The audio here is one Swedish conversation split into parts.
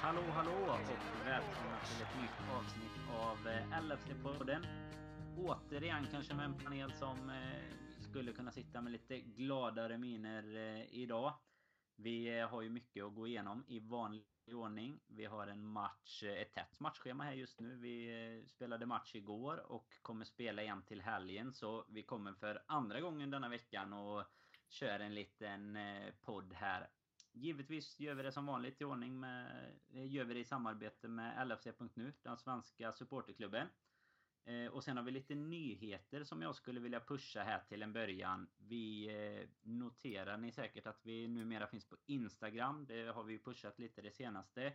Hallå, hallå och välkomna till ett nytt avsnitt av eh, LFC-podden. Återigen kanske med en panel som eh, skulle kunna sitta med lite gladare miner eh, idag. Vi har ju mycket att gå igenom i vanlig ordning. Vi har en match, ett tätt matchschema här just nu. Vi spelade match igår och kommer spela igen till helgen. Så vi kommer för andra gången denna veckan och kör en liten podd här Givetvis gör vi det som vanligt i ordning med... Eh, gör vi det i samarbete med LFC.nu, den svenska supporterklubben. Eh, och sen har vi lite nyheter som jag skulle vilja pusha här till en början. Vi eh, noterar ni säkert att vi numera finns på Instagram. Det har vi pushat lite det senaste.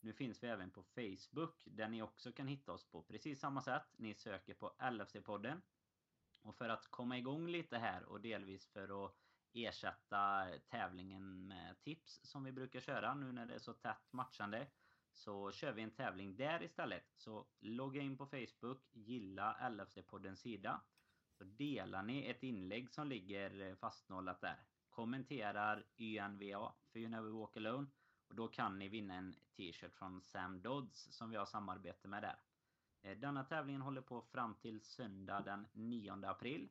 Nu finns vi även på Facebook där ni också kan hitta oss på precis samma sätt. Ni söker på LFC-podden. Och för att komma igång lite här och delvis för att ersätta tävlingen med tips som vi brukar köra nu när det är så tätt matchande. Så kör vi en tävling där istället. Så logga in på Facebook, gilla LFC-poddens sida. Så delar ni ett inlägg som ligger fastnålat där. Kommenterar YNVA för You Never Walk Alone. Och då kan ni vinna en t-shirt från Sam Dodds som vi har samarbete med där. Eh, denna tävlingen håller på fram till söndag den 9 april.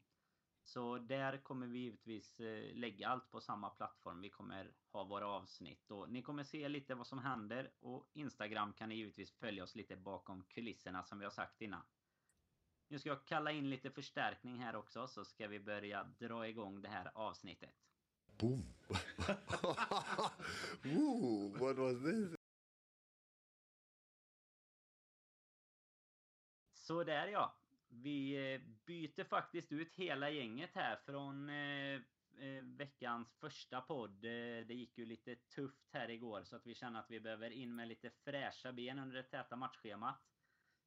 Så där kommer vi givetvis eh, lägga allt på samma plattform. Vi kommer ha våra avsnitt och ni kommer se lite vad som händer och Instagram kan ni givetvis följa oss lite bakom kulisserna som vi har sagt innan. Nu ska jag kalla in lite förstärkning här också så ska vi börja dra igång det här avsnittet. Boom! Ooh, what was this? Så där ja. Vi eh, byter faktiskt ut hela gänget här från eh, eh, veckans första podd. Det gick ju lite tufft här igår så att vi känner att vi behöver in med lite fräscha ben under det täta matchschemat.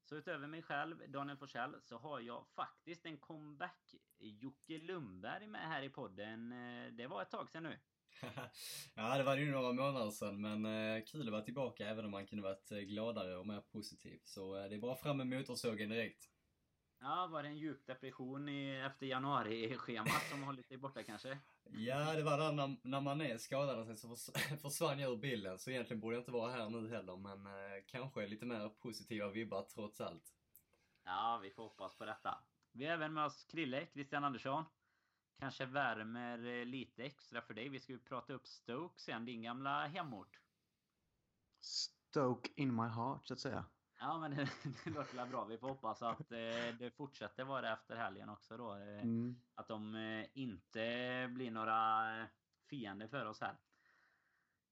Så utöver mig själv, Daniel Forsell, så har jag faktiskt en comeback. Jocke Lundberg med här i podden. Det var ett tag sedan nu. ja, det var ju några månader sedan, men kul att vara tillbaka även om man kunde varit gladare och mer positiv. Så det är bara fram med motorsågen direkt. Ja, var det en djup depression i, efter januari-schemat som hållit dig borta kanske? Ja, det var där när, när man är skadad så försvann jag ur bilden. Så egentligen borde jag inte vara här nu heller, men eh, kanske lite mer positiva vibbar trots allt. Ja, vi får hoppas på detta. Vi har även med oss Krille, Christian Andersson. Kanske värmer eh, lite extra för dig. Vi ska ju prata upp Stoke sen, din gamla hemort. Stoke in my heart, så att säga. Ja, men det, det låter bra. Vi får hoppas att eh, det fortsätter vara efter helgen också då. Eh, mm. Att de eh, inte blir några eh, fiender för oss här.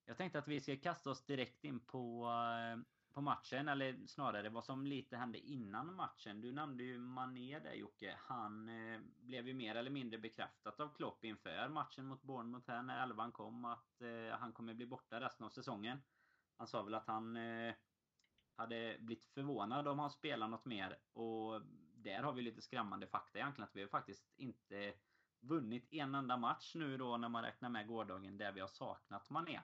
Jag tänkte att vi ska kasta oss direkt in på, eh, på matchen. Eller snarare vad som lite hände innan matchen. Du nämnde ju Mané där Jocke. Han eh, blev ju mer eller mindre bekräftat av Klopp inför matchen mot Bournemouth här när elvan kom. Att han kommer bli borta resten av säsongen. Han sa väl att han hade blivit förvånad om han spelar något mer. Och där har vi lite skrämmande fakta egentligen. Att vi har faktiskt inte vunnit en enda match nu då när man räknar med gårdagen där vi har saknat Mané.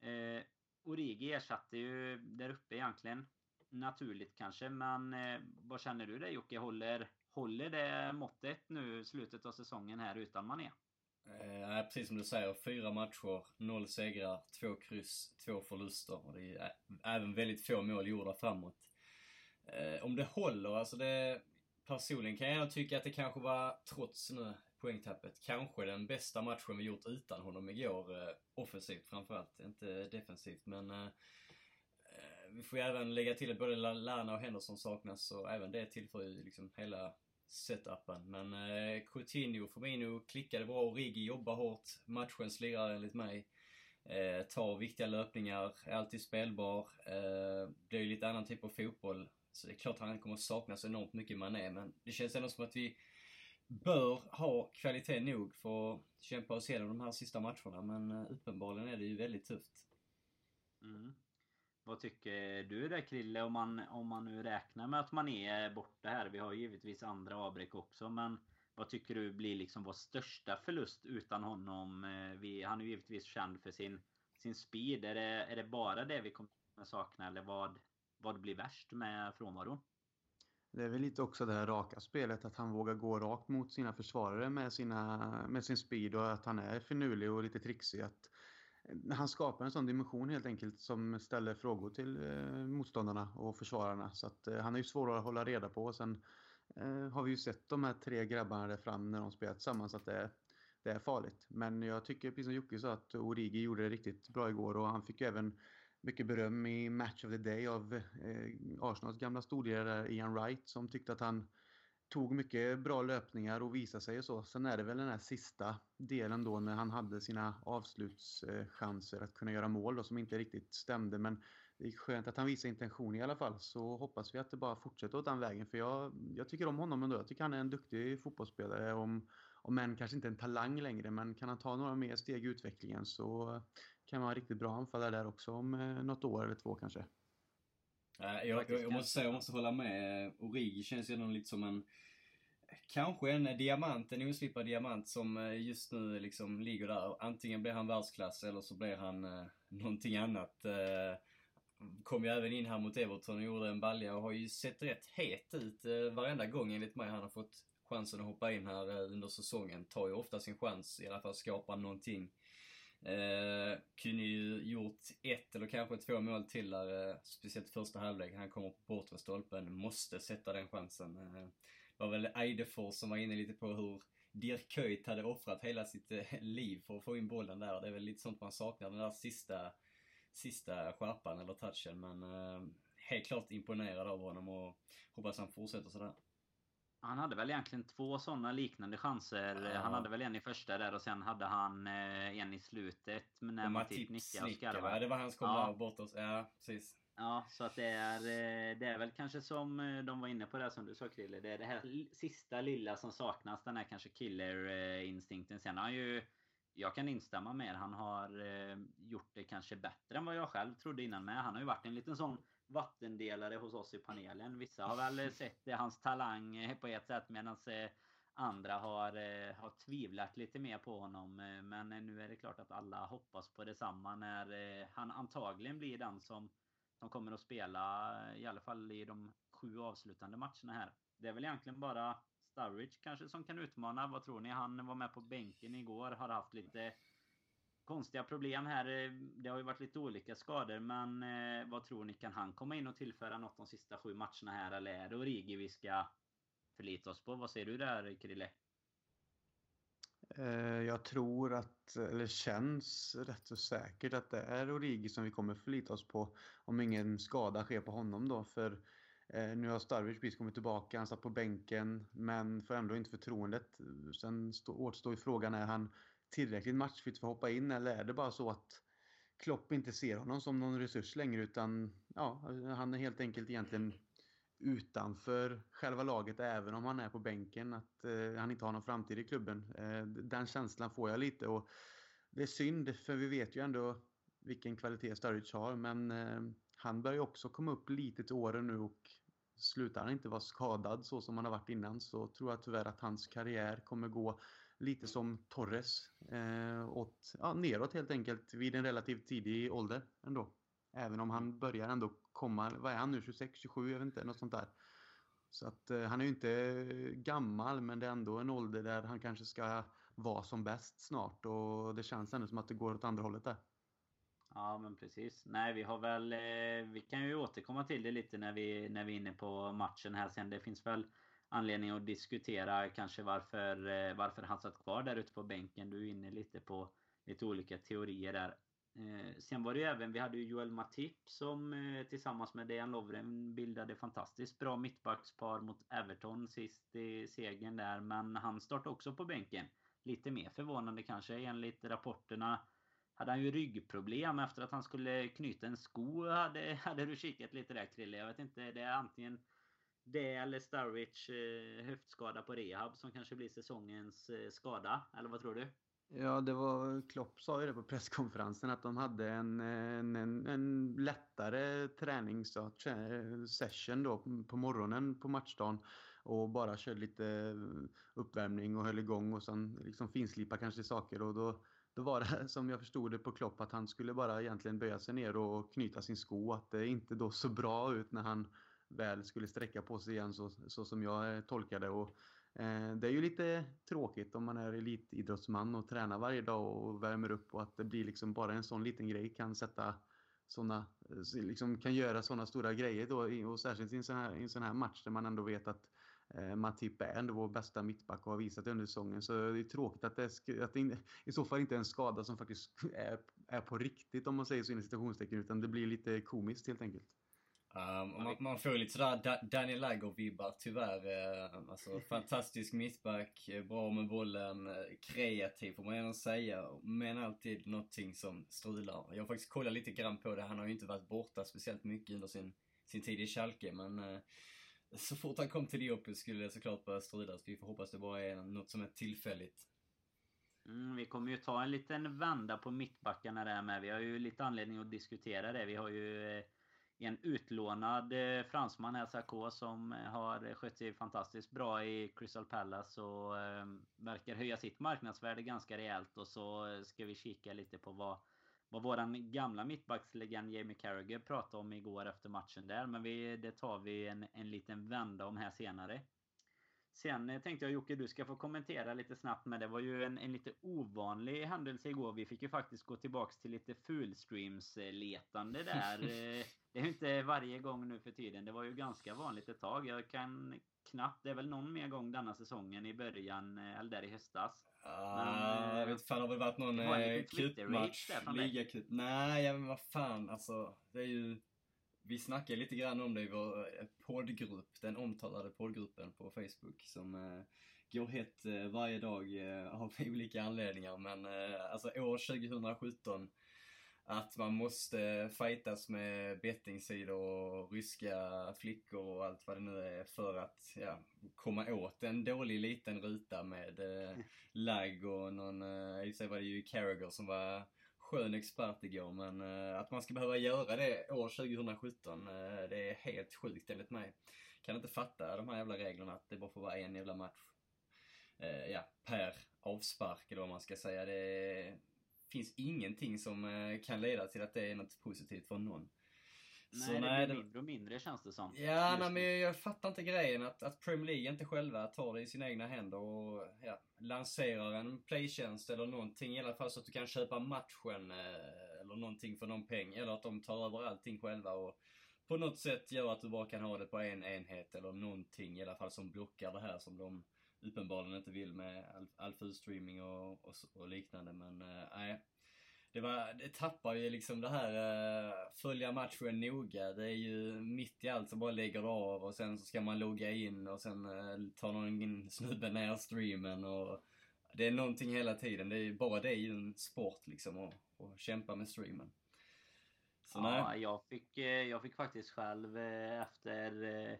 Eh, Origi ersatte ju där uppe egentligen. Naturligt kanske, men eh, vad känner du dig Jocke? Håller, håller det måttet nu slutet av säsongen här utan Mané? Eh, precis som du säger, fyra matcher, noll segrar, två kryss, två förluster. Och det är även väldigt få mål gjorda framåt. Eh, om det håller, alltså det... Personligen kan jag tycka att det kanske var, trots nu poängtappet, kanske den bästa matchen vi gjort utan honom igår. Eh, offensivt framförallt, inte defensivt. Men eh, eh vi får ju även lägga till att både Lana och Henderson saknas och även det tillför ju liksom hela setupen. Men eh, Coutinho, Firmino klickade bra och Riggi jobbar hårt. Matchens lirare enligt mig. Eh, tar viktiga löpningar, är alltid spelbar. Eh, det är ju lite annan typ av fotboll. Så det är klart att han kommer saknas enormt mycket Mané, men det känns ändå som att vi bör ha kvalitet nog för att kämpa oss igenom de här sista matcherna. Men eh, uppenbarligen är det ju väldigt tufft. Mm. Vad tycker du där Krille om man, om man nu räknar med att man är borta här? Vi har givetvis andra avbräck också men vad tycker du blir liksom vår största förlust utan honom? Eh, vi, han är ju givetvis känd för sin, sin speed. Är det, är det bara det vi kommer att sakna eller vad, vad blir värst med frånvaron? Det är väl lite också det här raka spelet, att han vågar gå rakt mot sina försvarare med, sina, med sin speed och att han är finurlig och lite trixig. Att han skapar en sån dimension helt enkelt som ställer frågor till eh, motståndarna och försvararna. Så att, eh, han är ju svårare att hålla reda på. Och sen eh, har vi ju sett de här tre grabbarna där fram när de spelar tillsammans att det är, det är farligt. Men jag tycker, precis som Jocke sa, att Origi gjorde det riktigt bra igår och han fick ju även mycket beröm i Match of the Day av eh, Arsenals gamla storlirare Ian Wright som tyckte att han tog mycket bra löpningar och visade sig och så. Sen är det väl den här sista delen då när han hade sina avslutschanser att kunna göra mål då, som inte riktigt stämde. Men det är skönt att han visar intention i alla fall. Så hoppas vi att det bara fortsätter åt den vägen. För jag, jag tycker om honom ändå. Jag tycker han är en duktig fotbollsspelare. Om, om än kanske inte en talang längre. Men kan han ta några mer steg i utvecklingen så kan man vara riktigt bra anfallare där också om eh, något år eller två kanske. Jag, jag, jag måste säga, jag måste hålla med. Origi känns ju lite som en Kanske en diamant, en oslipad diamant som eh, just nu liksom ligger där. Antingen blir han världsklass eller så blir han eh, någonting annat. Eh, kom ju även in här mot Everton och gjorde en balja och har ju sett rätt het ut eh, varenda gång enligt mig han har fått chansen att hoppa in här eh, under säsongen. Tar ju ofta sin chans, i alla fall skapa någonting. Eh, kunde ju gjort ett eller kanske två mål till där, eh, speciellt första halvlek. Han kommer på bortre stolpen, måste sätta den chansen. Eh, var väl Eidefors som var inne lite på hur Dirk Kuyt hade offrat hela sitt eh, liv för att få in bollen där. Det är väl lite sånt man saknar, den där sista, sista skärpan eller touchen. Men eh, helt klart imponerad av honom och hoppas han fortsätter sådär. Han hade väl egentligen två sådana liknande chanser. Ja. Han hade väl en i första där och sen hade han eh, en i slutet. När Matip nickade och skarvade. Det var hans kom ja. bort oss. Ja, precis. Ja, så att det är, eh, det är väl kanske som eh, de var inne på det som du sa Krille. Det är det här sista lilla som saknas. Den här kanske killer-instinkten. Sen har ju... Jag kan instämma med Han har eh, gjort det kanske bättre än vad jag själv trodde innan med. Han har ju varit en liten sån vattendelare hos oss i panelen. Vissa har väl sett hans talang på ett sätt medan andra har, har tvivlat lite mer på honom. Men nu är det klart att alla hoppas på detsamma när han antagligen blir den som som kommer att spela i alla fall i de sju avslutande matcherna här. Det är väl egentligen bara Sturridge kanske som kan utmana. Vad tror ni? Han var med på bänken igår. Har haft lite konstiga problem här. Eh, det har ju varit lite olika skador. Men eh, vad tror ni? Kan han komma in och tillföra något de sista sju matcherna här? Eller är det Origi vi ska förlita oss på? Vad säger du där Krille? Eh, jag tror att, eller känns rätt så säkert att det är Origi som vi kommer förlita oss på om ingen skada sker på honom då. För nu har Starwich precis kommit tillbaka, han satt på bänken men får ändå inte förtroendet. Sen återstår ju frågan, är han tillräckligt matchfit för att hoppa in eller är det bara så att Klopp inte ser honom som någon resurs längre utan ja, han är helt enkelt egentligen utanför själva laget även om han är på bänken. Att eh, han inte har någon framtid i klubben. Eh, den känslan får jag lite och det är synd för vi vet ju ändå vilken kvalitet Sturridge har men eh, han börjar också komma upp lite till åren nu och slutar han inte vara skadad så som han har varit innan så tror jag tyvärr att hans karriär kommer gå lite som Torres eh, åt, ja, neråt helt enkelt vid en relativt tidig ålder ändå. Även om han börjar ändå komma, vad är han nu, 26, 27, jag vet inte, något sånt där. Så att eh, han är ju inte gammal men det är ändå en ålder där han kanske ska vara som bäst snart och det känns ändå som att det går åt andra hållet där. Ja men precis. Nej vi har väl, eh, vi kan ju återkomma till det lite när vi, när vi är inne på matchen här sen. Det finns väl anledning att diskutera kanske varför, eh, varför han satt kvar där ute på bänken. Du är inne lite på lite olika teorier där. Eh, sen var det ju även, vi hade ju Joel Matip som eh, tillsammans med Dejan Lovren bildade fantastiskt bra mittbackspar mot Everton sist i segern där. Men han startade också på bänken. Lite mer förvånande kanske enligt rapporterna. Hade han ju ryggproblem efter att han skulle knyta en sko. Hade, hade du kikat lite där Krille? Jag vet inte, det är antingen det eller Starwich eh, höftskada på rehab som kanske blir säsongens eh, skada. Eller vad tror du? Ja, det var Klopp sa ju det på presskonferensen att de hade en, en, en, en lättare träningssession eh, då på morgonen på matchdagen och bara körde lite eh, uppvärmning och höll igång och sen liksom finslipa kanske saker och då, då var det som jag förstod det på Klopp att han skulle bara egentligen böja sig ner och knyta sin sko att det inte då så bra ut när han väl skulle sträcka på sig igen så, så som jag tolkar tolkade och eh, Det är ju lite tråkigt om man är elitidrottsman och tränar varje dag och värmer upp och att det blir liksom bara en sån liten grej kan sätta såna, eh, liksom kan göra sådana stora grejer då och särskilt i en sån här, i en sån här match där man ändå vet att eh, Matip är ändå vår bästa mittback och har visat det under säsongen. Så det är tråkigt att det, att det i så fall inte är en skada som faktiskt är, är på riktigt om man säger så inom citationstecken utan det blir lite komiskt helt enkelt. Um, man, man, får lite sådär da Daniel Lager-vibbar tyvärr. Uh, alltså fantastisk mittback, eh, bra med bollen, uh, kreativ får man gärna säga. Men alltid någonting som strular. Jag har faktiskt kollat lite grann på det. Han har ju inte varit borta speciellt mycket under sin, sin tid i Schalke. Men uh, så fort han kom till Liverpool skulle det såklart börja strida. Så vi får hoppas det bara är något som är tillfälligt. Mm, vi kommer ju ta en liten vända på mittbackarna där med. Vi har ju lite anledning att diskutera det. Vi har ju en utlånad eh, fransman här, Sarko, som eh, har skött sig fantastiskt bra i Crystal Palace och eh, verkar höja sitt marknadsvärde ganska rejält. Och så ska vi kika lite på vad, vad våran gamla mittbackslegend Jamie Carragher pratade om igår efter matchen där. Men vi, det tar vi en, en liten vända om här senare. Sen eh, tänkte jag Jocke, du ska få kommentera lite snabbt men det var ju en, en lite ovanlig händelse igår. Vi fick ju faktiskt gå tillbaks till lite fullstreams-letande där. Eh, det är ju inte varje gång nu för tiden. Det var ju ganska vanligt ett tag. Jag kan knappt, det är väl någon mer gång denna säsongen i början, eh, eller där i höstas. Ah, men, jag vet fan, har väl varit någon cupmatch? Ligacup? Nej, men vad fan alltså. Det är ju vi snackade lite grann om det i vår eh, poddgrupp, den omtalade poddgruppen på Facebook som eh, går hett eh, varje dag eh, av olika anledningar. Men eh, alltså år 2017, att man måste fightas med bettingsidor och ryska flickor och allt vad det nu är för att ja, komma åt en dålig liten ruta med eh, lagg och någon, eh, i sig var det ju Carragher som var skön expert igår, men uh, att man ska behöva göra det år 2017, uh, eh, det är helt sjukt enligt mig. Kan inte fatta de här jävla reglerna att det bara får vara en jävla match. Uh, ja, per avspark eller vad man ska säga. Det finns ingenting som kan leda till att det är något positivt för någon. Nej, så, det nej, blir mindre och mindre känns det som. Ja, nej, men jag, jag fattar inte grejen att, att Premier League inte själva tar det i sina egna händer och ja, lanserar en playtjänst eller någonting i alla fall så att du kan köpa matchen eh, eller någonting för någon peng. Eller att de tar över allting själva och på något sätt gör att du bara kan ha det på en enhet eller någonting i alla fall som blockar det här som de uppenbarligen inte vill med all, all streaming och, och, och, liknande. Men eh, nej, det, var, det tappar ju liksom det här uh, följa matchen noga. Det är ju mitt i allt så bara lägger av och sen så ska man logga in och sen uh, tar någon snubbe ner streamen och det är någonting hela tiden. Det är ju, bara det är ju en sport liksom att, att kämpa med streamen. Så, ja, jag fick, eh, jag fick faktiskt själv efter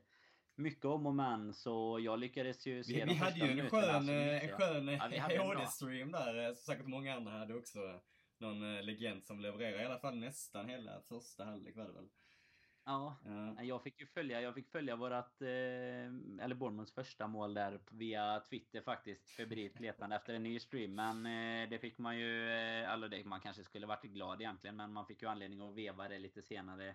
mycket om och men så jag lyckades ju se Vi, vi hade ju en skön, en skön ja, HD-stream där, som säkert många andra hade också någon eh, legend som levererar i alla fall nästan hela första halvlek var det väl? Ja, ja, jag fick ju följa, jag fick följa vårat, eh, eller Bournemouths första mål där via Twitter faktiskt. Febrilt letande efter en ny stream. Men eh, det fick man ju, alltså det, man kanske skulle varit glad egentligen, men man fick ju anledning att veva det lite senare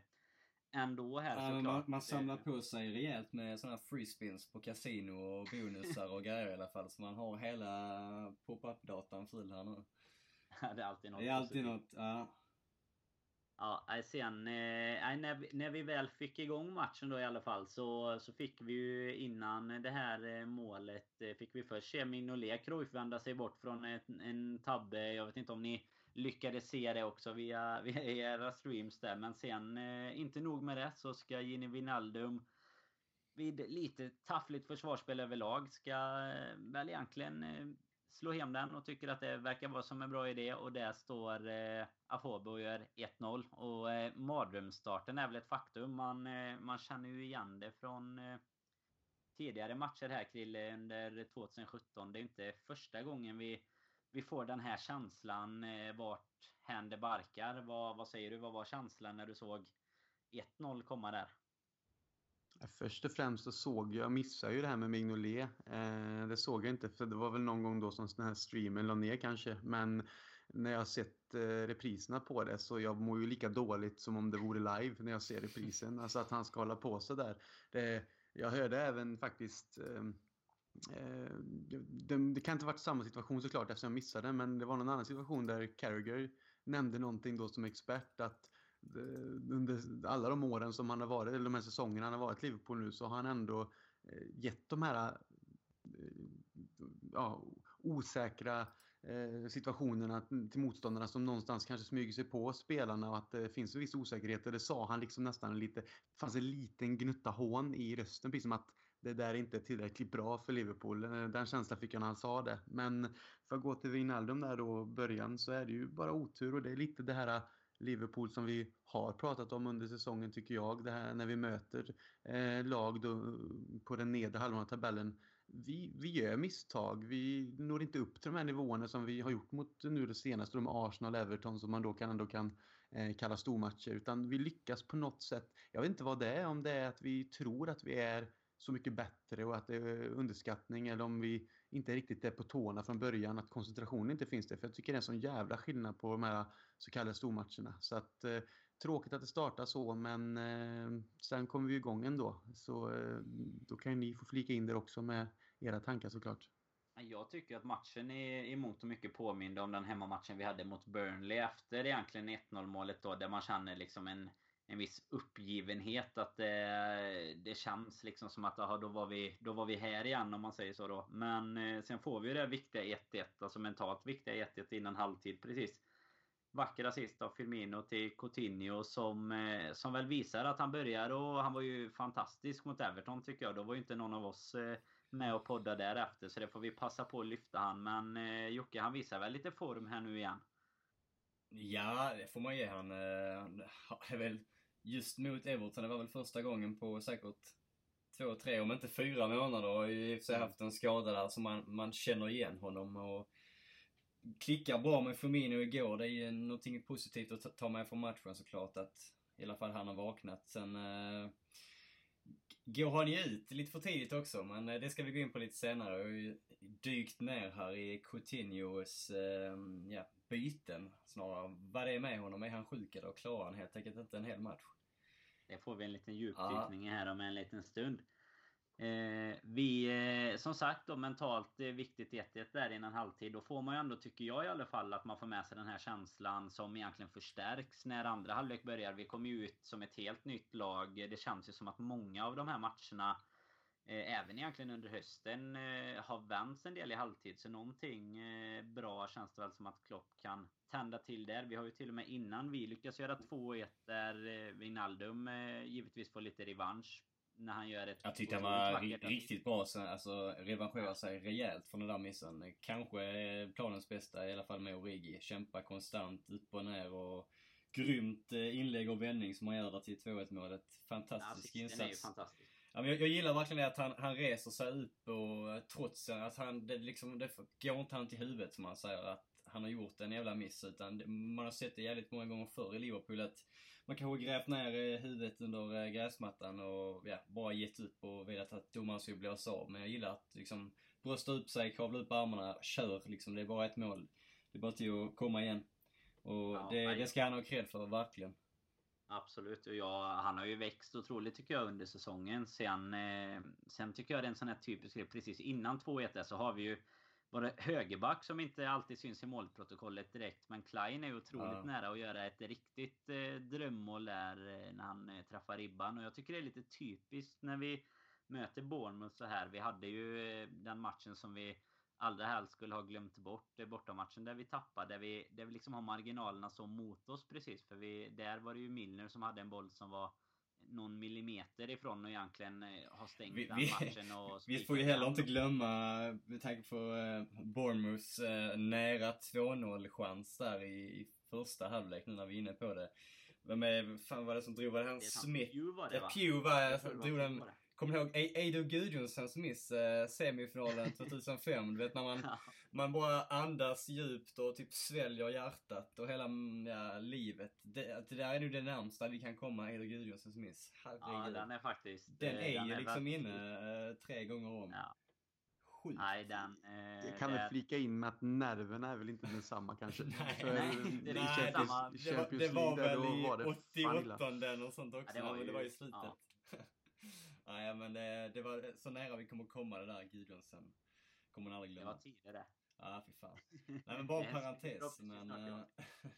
ändå här ja, Man, man samlar på sig rejält med sådana free spins på kasino och bonusar och grejer i alla fall. Så man har hela pop-up-datan full här nu. det är alltid något. Det är alltid något, ja. Ja, sen eh, när, vi, när vi väl fick igång matchen då i alla fall så, så fick vi ju innan det här eh, målet eh, fick vi först se Mignolet Cruyff vända sig bort från en, en tabbe. Jag vet inte om ni lyckades se det också via, via era streams där. Men sen, inte nog med det, så ska Gini Wijnaldum vid lite taffligt försvarsspel överlag ska väl egentligen Slår hem den och tycker att det verkar vara som en bra idé. Och där står eh, Afobe och gör 1-0. Och eh, mardrömsstarten är väl ett faktum. Man, eh, man känner ju igen det från eh, tidigare matcher här Krille under 2017. Det är inte första gången vi, vi får den här känslan eh, vart hän det barkar. Vad, vad säger du? Vad var känslan när du såg 1-0 komma där? Först och främst så såg jag, missade ju det här med Mignolet. Eh, det såg jag inte för det var väl någon gång då som den här streamen la ner kanske. Men när jag har sett eh, repriserna på det så jag mår ju lika dåligt som om det vore live när jag ser reprisen. Alltså att han ska hålla på så där. Det, jag hörde även faktiskt ehm, eh, det, det, kan inte varit samma situation såklart eftersom jag missade men det var någon annan situation där Carragher nämnde någonting då som expert att eh, under alla de åren som han har varit, eller de här säsongerna han har varit i Liverpool nu så har han ändå eh, gett de här eh, ja, osäkra eh, situationerna till motståndarna som någonstans kanske smyger sig på spelarna och att det finns en viss osäkerhet. Och det sa han liksom nästan lite, det fanns en liten gnutta hån i rösten, precis som att det där inte är tillräckligt bra för Liverpool. Den känslan fick jag när han sa det. Men för att gå till Wijnaldum där då, början, så är det ju bara otur och det är lite det här Liverpool som vi har pratat om under säsongen tycker jag. Det här när vi möter eh, lag då, på den nedre halvan av tabellen vi, vi gör misstag. Vi når inte upp till de här nivåerna som vi har gjort mot nu det senaste, de Arsenal och Everton som man då kan, ändå kan eh, kalla stormatcher. Utan vi lyckas på något sätt. Jag vet inte vad det är, om det är att vi tror att vi är så mycket bättre och att det är underskattning eller om vi inte riktigt är på tårna från början, att koncentrationen inte finns där. För jag tycker det är en sån jävla skillnad på de här så kallade stormatcherna. Så att eh, tråkigt att det startar så, men eh, sen kommer vi igång ändå. Så eh, då kan ju ni få flika in där också med era tankar såklart. Jag tycker att matchen är i mångt och mycket påminner om den hemmamatchen vi hade mot Burnley efter egentligen 1-0 målet då, där man känner liksom en, en viss uppgivenhet. Att det, det känns liksom som att aha, då, var vi, då var vi här igen om man säger så då. Men eh, sen får vi ju det viktiga 1-1, alltså mentalt viktiga 1-1 innan halvtid precis vacker assist av Firmino till Coutinho som, eh, som väl visar att han börjar och han var ju fantastisk mot Everton tycker jag. Då var ju inte någon av oss eh, med och podda därefter så det får vi passa på att lyfta han. Men eh, Jocke han visar väl lite form här nu igen? Ja, det får man ge han. Eh, är väl just mot Everton, det var väl första gången på säkert två, tre, om inte fyra månader. Och i och för sig mm. haft en skada där så man, man känner igen honom. Och klickar bra med Firmino igår. Det är ju någonting positivt att ta med från matchen såklart. Att i alla fall han har vaknat. Sen eh, går han ju ut lite för tidigt också, men eh, det ska vi gå in på lite senare. Jag har ju dykt ner här i Coutinhos eh, ja, byten snarare. Vad det är med honom. Är han sjuk eller klarar han helt enkelt inte en hel match? Det får vi en liten djupdykning här om en liten stund. Eh, vi, eh, som sagt då mentalt eh, viktigt 1-1 där innan halvtid. Då får man ju ändå, tycker jag i alla fall, att man får med sig den här känslan som egentligen förstärks när andra halvlek börjar. Vi kommer ju ut som ett helt nytt lag. Det känns ju som att många av de här matcherna Även egentligen under hösten eh, har vänts en del i halvtid. Så någonting eh, bra känns det väl som att Klopp kan tända till där. Vi har ju till och med innan vi lyckas göra 2-1 där eh, Wijnaldum givetvis får lite revansch när han gör ett... Jag tyckte han var riktigt bra. Alltså revanscherar sig rejält från den där missen. Kanske planens bästa, i alla fall med Origi. Kämpa konstant, upp och ner och grymt eh, inlägg och vändning som han gör där till 2-1 målet. Fantastisk ja, insats. Ja, men jag, jag gillar verkligen det att han, han reser sig upp och trots att han, det liksom, det går inte han till huvudet som man säger att han har gjort en jävla miss. Utan man har sett det jävligt många gånger förr i Liverpool att man kanske grävt ner eh, huvudet under eh, gräsmattan och ja, bara gett upp och velat att domaren skulle blåsa av. Men jag gillar att liksom brösta upp sig, kavla upp armarna, kör liksom. Det är bara ett mål. Det är bara till att komma igen. Och ja, det, det ska han ha cred för, verkligen. Absolut, och ja, han har ju växt otroligt tycker jag under säsongen. Sen, eh, sen tycker jag det är en sån här typisk grej, precis innan 2-1 så har vi ju var det högerback som inte alltid syns i målprotokollet direkt. Men Klein är otroligt ja. nära att göra ett riktigt eh, drömmål där eh, när han eh, träffar ribban. Och jag tycker det är lite typiskt när vi möter Bournemouth så här. Vi hade ju eh, den matchen som vi allra helst skulle ha glömt bort. Bortamatchen där vi tappade. Där vi, där vi liksom har marginalerna så mot oss precis. För vi, där var det ju Milner som hade en boll som var någon millimeter ifrån och egentligen eh, ha stängt vi, den vi, matchen. Och vi får ju heller inte glömma, med tanke på uh, Bournemouths uh, nära 2-0 chans där i, i första halvlek nu när vi är inne på det. Vem är, fan var det som drog, var det han Smith? Pew var det va? Pew var, drog den Kommer du ihåg Eido Gudjonssons miss eh, semifinalen 2005? du vet när man, man bara andas djupt och typ sväljer hjärtat och hela ja, livet. Det, det där är nog det närmsta vi kan komma Eido Gudjonssons miss. Herregud. Ja, den är faktiskt... Den är den ju är liksom verkligen... inne eh, tre gånger om. Ja. Sjukt. Nej, den... Eh, Jag kan väl flika in med att nerverna är väl inte densamma kanske. Nej, För nej, det inte Champions, samma. Det var, Champions det var League, där, väl i var det fan illa. 88 eller något sånt också, Ja, det var men det ju- var i slutet. ja. Nej, men det, det var så nära vi kommer komma det där Gudjonsen. Kommer man aldrig Det glömma. var tider det. Ja, fy fan. Nej, men bara en Det parentes. Men, eh,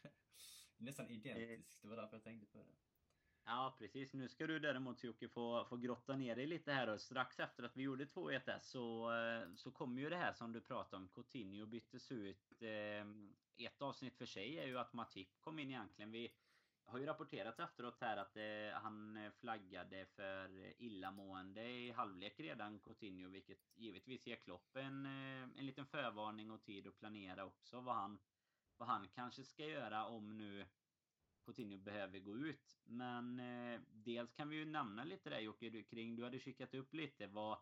nästan identiskt. Det var därför jag tänkte på det. Ja, precis. Nu ska du däremot Jocke få, få grotta ner dig lite här. Och strax efter att vi gjorde 2-1 så, eh, så kom ju det här som du pratade om. Coutinho byttes ut. Eh, ett avsnitt för sig är ju att Matip kom in egentligen. Vi har ju rapporterat efteråt här att eh, han eh, flaggade för illamående i halvlek redan, Coutinho. Vilket givetvis ger Klopp en, eh, en liten förvarning och tid att planera också vad han, vad han kanske ska göra om nu Coutinho behöver gå ut. Men eh, dels kan vi ju nämna lite där Jocke du- kring, du hade kikat upp lite vad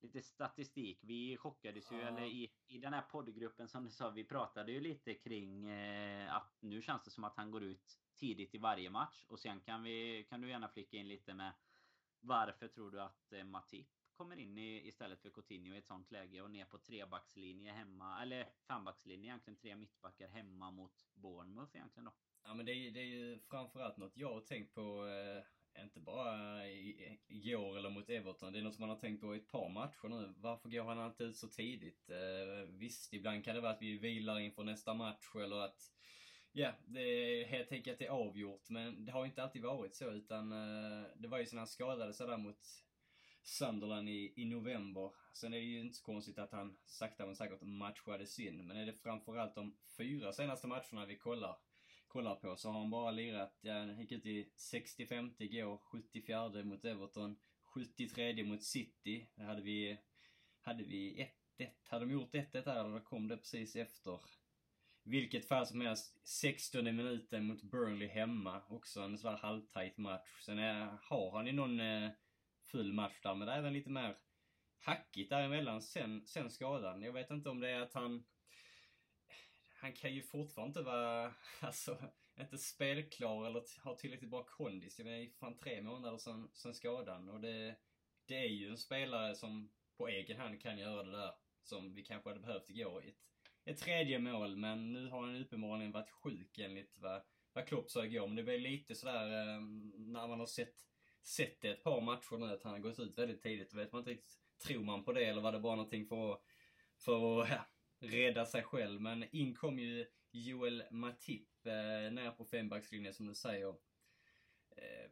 Lite statistik. Vi chockades ju, Ja. eller i, i den här poddgruppen som du sa, vi pratade ju lite kring eh, att nu känns det som att han går ut tidigt i varje match. Och sen kan, vi, kan du gärna flika in lite med varför tror du att eh, Matip kommer in i, istället för Coutinho i ett sånt läge och ner på trebackslinje hemma, eller fembackslinje egentligen, tre mittbackar hemma mot Bournemouth egentligen då? Ja, men det är, det är ju framförallt något jag har tänkt på, eh, inte bara igår eller mot Everton. Det är något som man har tänkt på i ett par matcher nu. Varför går han alltid ut så tidigt? Eh, visst, ibland kan det vara att vi vilar inför nästa match eller att Ja, det är helt enkelt att det är avgjort. Men det har inte alltid varit så utan eh, det var ju sen han skadade sig där mot Sunderland i, i november. Sen är det ju inte så konstigt att han sakta men säkert matchades in. Men är det framförallt de fyra senaste matcherna vi kollar, kollar på så har han bara lirat, ja, han gick ut i 65 igår, 74 mot Everton, 73 mot City. Där hade vi, hade vi 1-1. Hade de gjort 1-1 där, eller kom det precis efter? Vilket fall som helst, 16 minuten mot Burnley hemma. Också en sån halvtajt match. Sen är, har han ju någon eh, full match där, men det är även lite mer hackigt däremellan sen, sen skadan. Jag vet inte om det är att han... Han kan ju fortfarande inte vara, alltså, inte spelklar eller ha tillräckligt bra kondis. Jag menar, det är fan tre månader sen, sen skadan och det, det är ju en spelare som på egen hand kan göra det där som vi kanske hade behövt igår. Ett, ett tredje mål, men nu har han uppenbarligen varit sjuk enligt vad, vad Klopp sa igår. Men det blir lite sådär eh, när man har sett, sett det ett par matcher nu att han har gått ut väldigt tidigt. Då vet man inte riktigt, tror man på det eller var det bara någonting för att, för att ja, rädda sig själv. Men in kom ju Joel Matip eh, ner på fembackslinjen som du säger. Eh,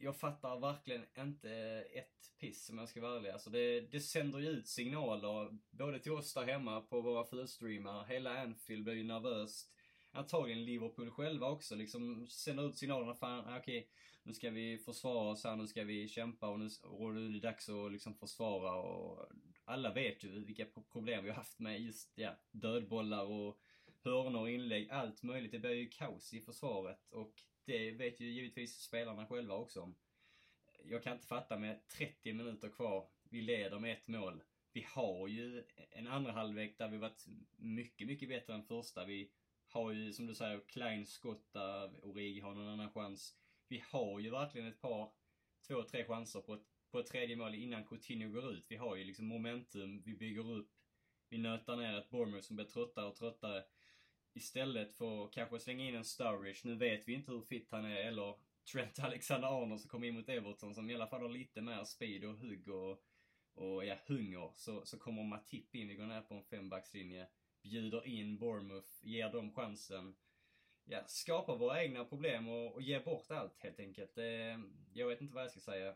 jag fattar verkligen inte ett piss om jag ska vara ärlig. Alltså det, det sänder ju ut signaler både till oss där hemma på våra fullstreamar, Hela Anfield blir ju nervöst. Antagligen Liverpool själva också liksom sänder ut signalerna. Fan, okej, okej, nu ska vi försvara oss här, nu ska vi kämpa och nu, och nu är det dags att liksom försvara och alla vet ju vilka problem vi har haft med just ja, dödbollar och hörnor och inlägg, allt möjligt. Det blir ju kaos i försvaret och det vet ju givetvis spelarna själva också. Jag kan inte fatta med 30 minuter kvar, vi leder med ett mål. Vi har ju en andra halvlek där vi varit mycket, mycket bättre än första. Vi har ju, som du säger, Klein skott där Origi har någon annan chans. Vi har ju verkligen ett par, två, tre chanser på ett, på ett tredje mål innan Coutinho går ut. Vi har ju liksom momentum, vi bygger upp, vi nötar ner ett Bournemouth som blir tröttare och tröttare. Istället för att kanske slänga in en Sturridge, nu vet vi inte hur fit han är, eller Trent Alexander-Arnold som kom in mot Everton som i alla fall har lite mer speed och hugg och, och ja, hunger. Så, så kommer Matip in, vi går ner på en fembackslinje, bjuder in Bournemouth, ger dem chansen. Ja, skapar våra egna problem och, och ger bort allt helt enkelt. Det, jag vet inte vad jag ska säga.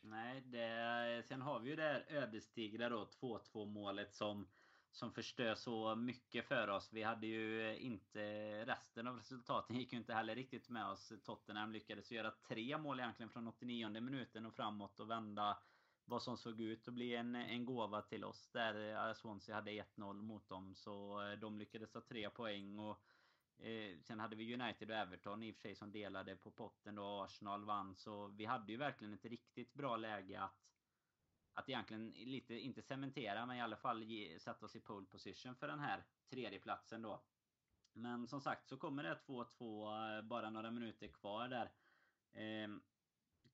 Nej, det, sen har vi ju det här ödesdigra då 2-2 målet som som förstör så mycket för oss. Vi hade ju eh, inte resten av resultaten gick ju inte heller riktigt med oss. Tottenham lyckades göra tre mål egentligen från 89 minuten och framåt och vända vad som såg ut att bli en, en gåva till oss där eh, Swansea hade 1-0 mot dem. Så eh, de lyckades ta tre poäng och Eh, sen hade vi United och Everton i och för sig som delade på potten då Arsenal vann. Så vi hade ju verkligen ett riktigt bra läge att att egentligen lite, inte cementera, men i alla fall ge, sätta oss i pole position för den här tredjeplatsen då. Men som sagt så kommer det 2-2 eh, bara några minuter kvar där. Eh,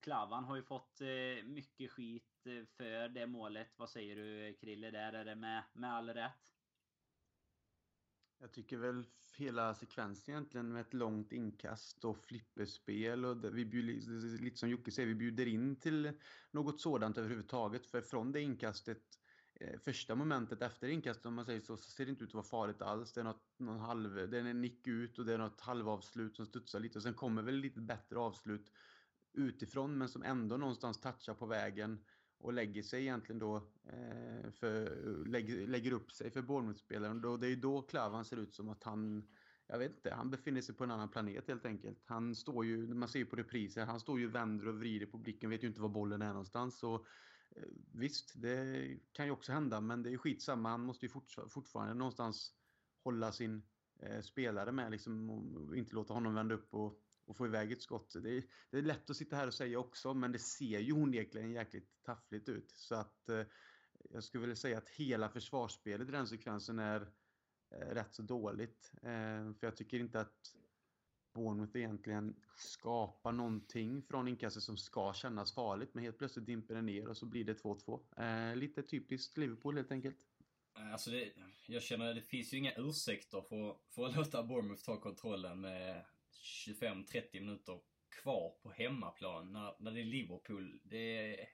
Klavan har ju fått eh, mycket skit eh, för det målet. Vad säger du Krille där? Är det med, med all rätt? Jag tycker väl hela sekvensen egentligen med ett långt inkast och flipperspel och det, vi bjuder, lite som Jocke säger, vi bjuder in till något sådant överhuvudtaget. För från det inkastet, eh, första momentet efter inkastet om man säger så, så ser det inte ut att vara farligt alls. Det är något, någon halv, det är en nick ut och det är något halvavslut som studsar lite och sen kommer väl lite bättre avslut utifrån men som ändå någonstans touchar på vägen och lägger sig egentligen då eh, för, lägger, lägger upp sig för Bournemouth-spelaren. Det är ju då Klavan ser ut som att han, jag vet inte, han befinner sig på en annan planet helt enkelt. Han står ju, man ser ju på repriser, han står ju vänder och vrider på blicken, vet ju inte var bollen är någonstans. Så, eh, visst, det kan ju också hända, men det är skitsamma. Han måste ju fortfarande någonstans hålla sin eh, spelare med liksom, och inte låta honom vända upp och och få iväg ett skott. Det är, det är lätt att sitta här och säga också, men det ser ju onekligen jäkligt taffligt ut. Så att eh, jag skulle vilja säga att hela försvarsspelet i den sekvensen är eh, rätt så dåligt. Eh, för jag tycker inte att Bournemouth egentligen skapar någonting från inkastet som ska kännas farligt. Men helt plötsligt dimper det ner och så blir det 2-2. Eh, lite typiskt Liverpool helt enkelt. Eh, alltså det, jag känner att det finns ju inga ursäkter för, för att låta Bournemouth ta kontrollen med 25-30 minuter kvar på hemmaplan när, när det är Liverpool. Det är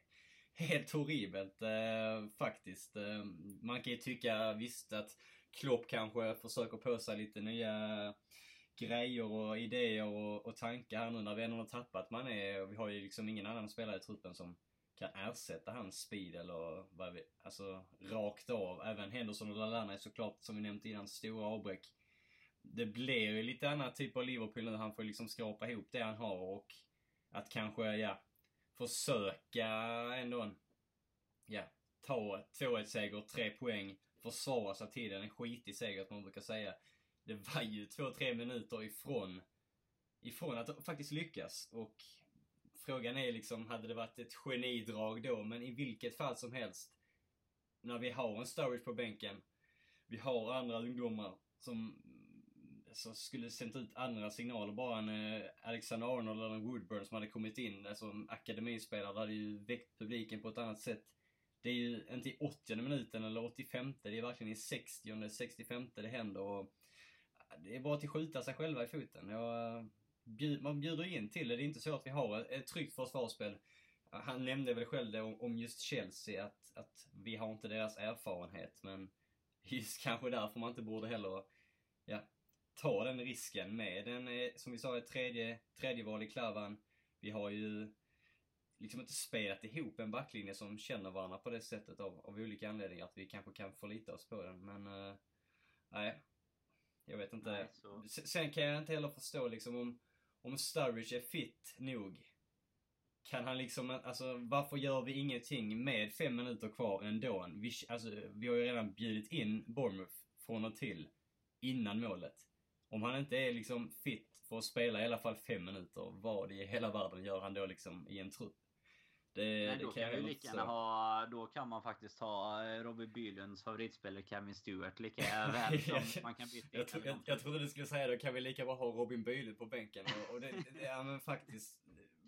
helt horribelt eh, faktiskt. Eh, man kan ju tycka visst att Klopp kanske försöker på sig lite nya grejer och idéer och, och tankar här nu när vi ändå har tappat man är. Vi har ju liksom ingen annan spelare i truppen som kan ersätta hans speed eller vad vi, alltså rakt av. Även Henderson och Lallana är såklart, som vi nämnt innan, stora avbräck det blir ju lite annat typ av Liverpool nu. Han får liksom skrapa ihop det han har och att kanske, ja, försöka ändå en, ja, ta 2-1-seger, 3 poäng, försvara sig till den. En skitig seger, som man brukar säga. Det var ju två, tre minuter ifrån, ifrån att faktiskt lyckas. Och frågan är liksom, hade det varit ett genidrag då? Men i vilket fall som helst, när vi har en Sturridge på bänken, vi har andra ungdomar som så skulle sänt ut andra signaler. Bara en eh, Alexander Arnold eller en Woodburn som hade kommit in alltså som akademispelare, det hade ju väckt publiken på ett annat sätt. Det är ju inte i 80 minuten eller 85 det är verkligen i 60 65 det händer och det är bara att skjuta sig själva i foten. Jag, eh, man bjuder in till det. Det är inte så att vi har ett tryggt försvarsspel. Han nämnde väl själv det om just Chelsea, att, att vi har inte deras erfarenhet, men just kanske därför man inte borde heller ja, ta den risken med en, eh, som vi sa, ett tredje, tredje val i Klavan. Vi har ju liksom inte spelat ihop en backlinje som känner varandra på det sättet av, av olika anledningar. Att vi kanske kan förlita oss på den. Men, uh, nej. Jag vet inte. Nej, så... Sen kan jag inte heller förstå liksom om, om Sturridge är fit nog. Kan han liksom, alltså varför gör vi ingenting med fem minuter kvar ändå? Vi, alltså, vi har ju redan bjudit in Bournemouth från och till innan målet om han inte är liksom fit för att spela i alla fall fem minuter, vad i hela världen gör han då liksom i en trupp? Det, Nej, det då kan, kan lika gärna ha, då kan man faktiskt ha eh, Robbie Bylunds favoritspelare Kevin Stewart lika väl som man kan byta jag, tro, jag, jag trodde du skulle säga då kan vi lika bra ha Robin Bylund på bänken. Och, och det, det, ja men faktiskt,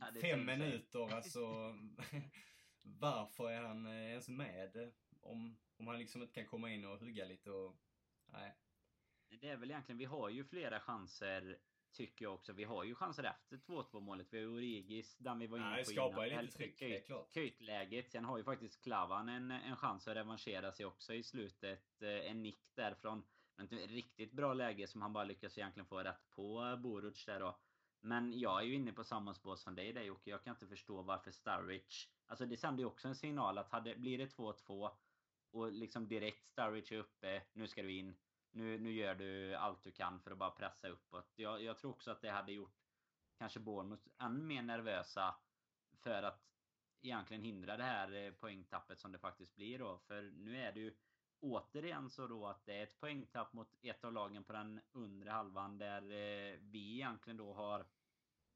ja, fem minuter alltså. varför är han eh, ens med? Om, om han liksom inte kan komma in och hugga lite och... Nej det är väl egentligen, vi har ju flera chanser Tycker jag också. Vi har ju chanser efter 2-2 målet. Vi har Origis, den vi var inne Nej, på skapar innan. lite tryck, det är klart. Köjtläget. Sen har ju faktiskt Klavan en, en chans att revanschera sig också i slutet. Eh, en nick därifrån. Men ett riktigt bra läge som han bara lyckas egentligen få rätt på Boruc där då. Men jag är ju inne på samma spår som dig där Jocke. Jag kan inte förstå varför Sturridge... Alltså det sänder ju också en signal att hade, blir det 2-2 och liksom direkt Sturridge är uppe, nu ska du in nu, nu gör du allt du kan för att bara pressa uppåt. Jag, jag tror också att det hade gjort kanske Bournemouth än mer nervösa för att egentligen hindra det här eh, poängtappet som det faktiskt blir då. För nu är det ju återigen så då att det är ett poängtapp mot ett av lagen på den undre halvan där eh, vi egentligen då har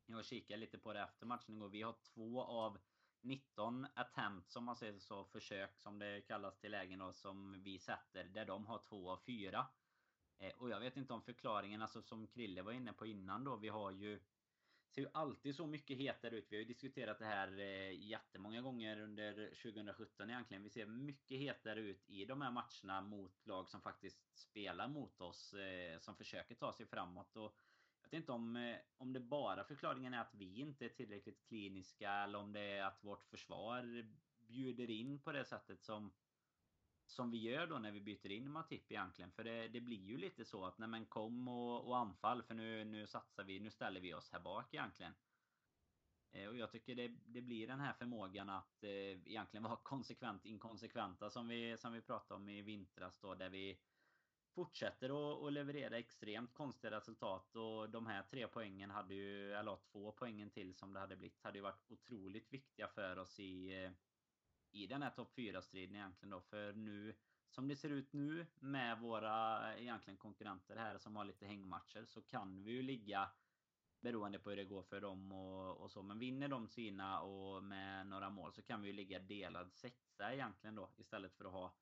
jag kikar lite på det efter matchen igår. Vi har två av 19 attempt som man säger så, försök som det kallas till lägen då, som vi sätter. Där de har två av fyra. Eh, och jag vet inte om förklaringen, alltså som Krille var inne på innan då, vi har ju ser ju alltid så mycket hetare ut. Vi har ju diskuterat det här eh, jättemånga gånger under 2017 egentligen. Vi ser mycket hetare ut i de här matcherna mot lag som faktiskt spelar mot oss. Eh, som försöker ta sig framåt. Och jag vet inte om, eh, om det bara förklaringen är att vi inte är tillräckligt kliniska eller om det är att vårt försvar bjuder in på det sättet som som vi gör då när vi byter in Matip egentligen. För det, det blir ju lite så att nej men kom och, och anfall för nu, nu satsar vi, nu ställer vi oss här bak egentligen. Eh, och jag tycker det, det blir den här förmågan att eh, egentligen vara konsekvent inkonsekventa som vi, som vi pratade om i vintras då där vi fortsätter att, leverera extremt konstiga resultat och de här tre poängen hade ju, eller två poängen till som det hade blivit, hade ju varit otroligt viktiga för oss i eh, i den här topp 4-striden egentligen då. För nu, som det ser ut nu med våra egentligen konkurrenter här som har lite hängmatcher så kan vi ju ligga beroende på hur det går för dem och, och så. Men vinner de sina och med några mål så kan vi ju ligga delad sexa egentligen då istället för att ha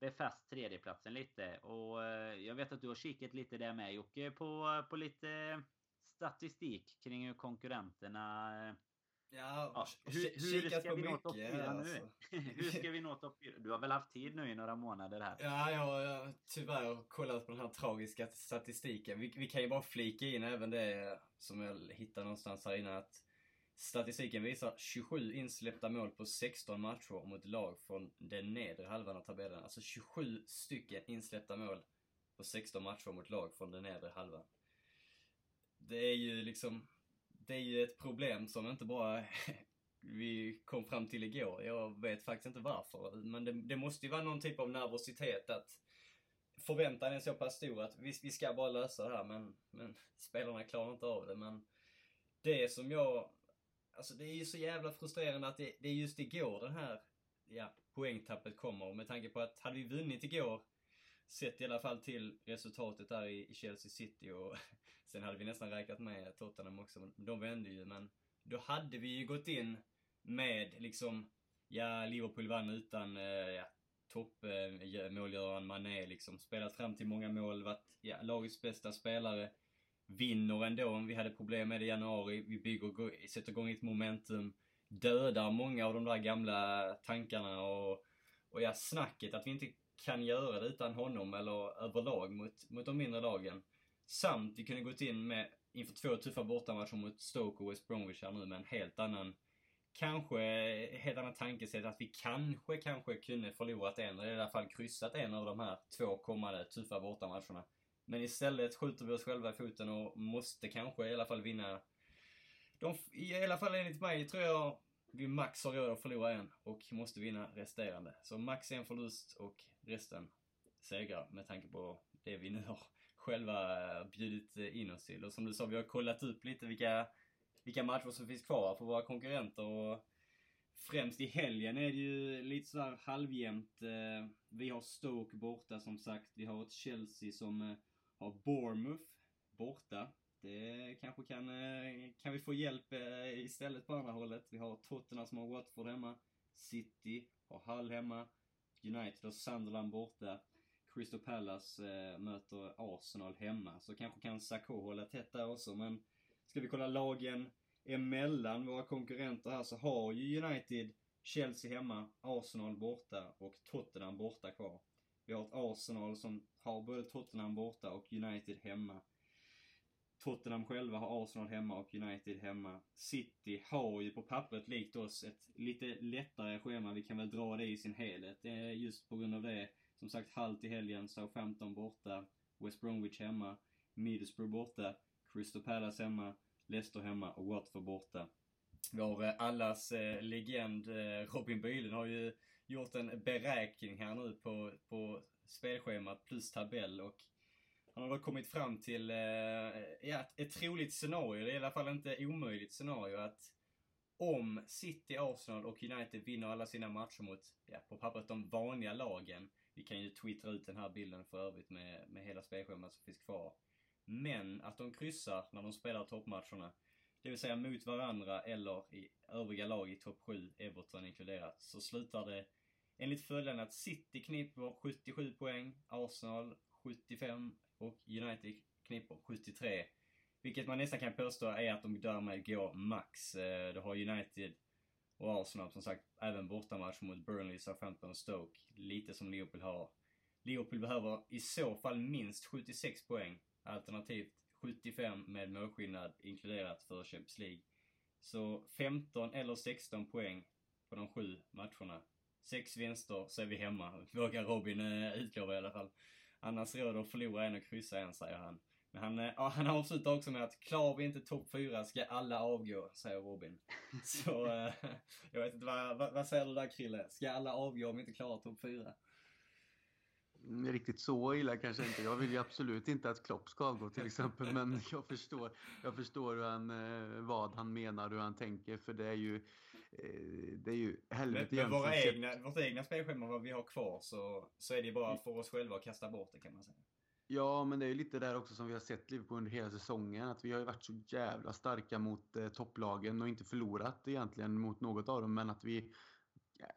befäst tredjeplatsen lite. Och eh, jag vet att du har kikat lite där med Jocke på, på lite statistik kring hur konkurrenterna eh, Ja, ja hur, hur ska vi nå topp 4 nu? Alltså. hur ska vi nå topp 4? Du har väl haft tid nu i några månader här? Ja, jag har tyvärr kollat på den här tragiska statistiken. Vi, vi kan ju bara flika in även det som jag hittade någonstans här innan att Statistiken visar 27 insläppta mål på 16 matcher mot lag från den nedre halvan av tabellen. Alltså 27 stycken insläppta mål på 16 matcher mot lag från den nedre halvan. Det är ju liksom det är ju ett problem som inte bara vi kom fram till igår. Jag vet faktiskt inte varför. Men det, det måste ju vara någon typ av nervositet att förväntan är så pass stor att vi, vi ska bara lösa det här men, men spelarna klarar inte av det. Men det som jag... Alltså det är ju så jävla frustrerande att det, det är just igår den här ja, poängtappet kommer. Med tanke på att hade vi vunnit igår sett i alla fall till resultatet där i, Chelsea City och sen hade vi nästan räknat med Tottenham också. De vände ju, men då hade vi ju gått in med liksom, ja, Liverpool vann utan, eh, ja, toppmålgöraren eh, Mané liksom. Spelat fram till många mål, varit, ja, lagets bästa spelare. Vinner ändå, vi hade problem med det i januari. Vi bygger, sätter igång ett momentum. Dödar många av de där gamla tankarna och, och ja, snacket att vi inte kan göra det utan honom eller överlag mot, mot de mindre lagen. Samt vi kunde gått in med, inför två tuffa bortamatcher mot Stoke och West Bromwich här nu med en helt annan, kanske, helt annan tankesätt att vi kanske, kanske kunde förlorat en, eller i alla fall kryssat en av de här två kommande tuffa bortamatcherna. Men istället skjuter vi oss själva i foten och måste kanske i alla fall vinna de, i alla fall enligt mig tror jag vi max har råd att förlora en och måste vinna resterande. Så max en förlust och resten segrar med tanke på det vi nu har själva eh, bjudit in oss till. Och som du sa, vi har kollat upp lite vilka, vilka matcher som finns kvar för våra konkurrenter. Och främst i helgen är det ju lite sådär halvjämnt. Eh, vi har Stoke borta som sagt. Vi har ett Chelsea som eh, har Bournemouth borta. Det kanske kan, eh, kan vi få hjälp eh, istället på andra hållet. Vi har Tottenham som har Watford hemma. City har Hull hemma. United har Sunderland borta. Crystal Palace eh, möter Arsenal hemma. Så kanske kan Sakho hålla tätt där också. Men ska vi kolla lagen emellan våra konkurrenter här så har ju United Chelsea hemma, Arsenal borta och Tottenham borta kvar. Vi har ett Arsenal som har både Tottenham borta och United hemma. Tottenham själva har Arsenal hemma och United hemma. City har ju på pappret likt oss ett lite lättare schema. Vi kan väl dra det i sin helhet. Det är just på grund av det. Som sagt, halt i helgen, Southampton borta, West Bromwich hemma, Middlesbrough borta, Crystal Palace hemma, Leicester hemma och Watford borta. Vi har eh, allas eh, legend eh, Robin Bylund har ju gjort en beräkning här nu på, på spelschemat plus tabell och han har då kommit fram till eh, ett, ett troligt scenario, det är i alla fall inte omöjligt scenario att om City, Arsenal och United vinner alla sina matcher mot, ja, på pappret de vanliga lagen. Vi kan ju twittra ut den här bilden för övrigt med, med hela spelschemat som finns kvar. Men att de kryssar när de spelar toppmatcherna. Det vill säga mot varandra eller i övriga lag i topp 7, Everton inkluderat, så slutar det enligt följande att City kniper 77 poäng, Arsenal 75, och United knipper 73. Vilket man nästan kan påstå är att de därmed går max. Eh, Det har United och Arsenal som sagt även bortamatch mot Burnley, Southampton och Stoke. Lite som Liverpool har. Liverpool behöver i så fall minst 76 poäng. Alternativt 75 med målskillnad inkluderat för Champions League. Så 15 eller 16 poäng på de sju matcherna. Sex vinster så är vi hemma. Vågar Robin eh, utlova i alla fall. Annars råder att förlora en och kryssa en, säger han. Men han, eh, ja, han avslutar också med att klarar vi inte topp fyra ska alla avgå, säger Robin. Så eh, jag vet inte, vad, vad, vad säger du där Krille? Ska alla avgå om vi inte klarar topp fyra? Mm, Riktigt så illa kanske inte. Jag vill ju absolut inte att Klopp ska avgå till exempel. Men jag förstår, jag förstår hur han, eh, vad han menar, hur han tänker. För det är ju, eh, det är ju helvete Med, med våra egna, vårt egna spelschema, vad vi har kvar, så, så är det bara för oss själva att kasta bort det kan man säga. Ja, men det är ju lite där också som vi har sett Liverpool under hela säsongen. Att vi har ju varit så jävla starka mot eh, topplagen och inte förlorat egentligen mot något av dem. Men att vi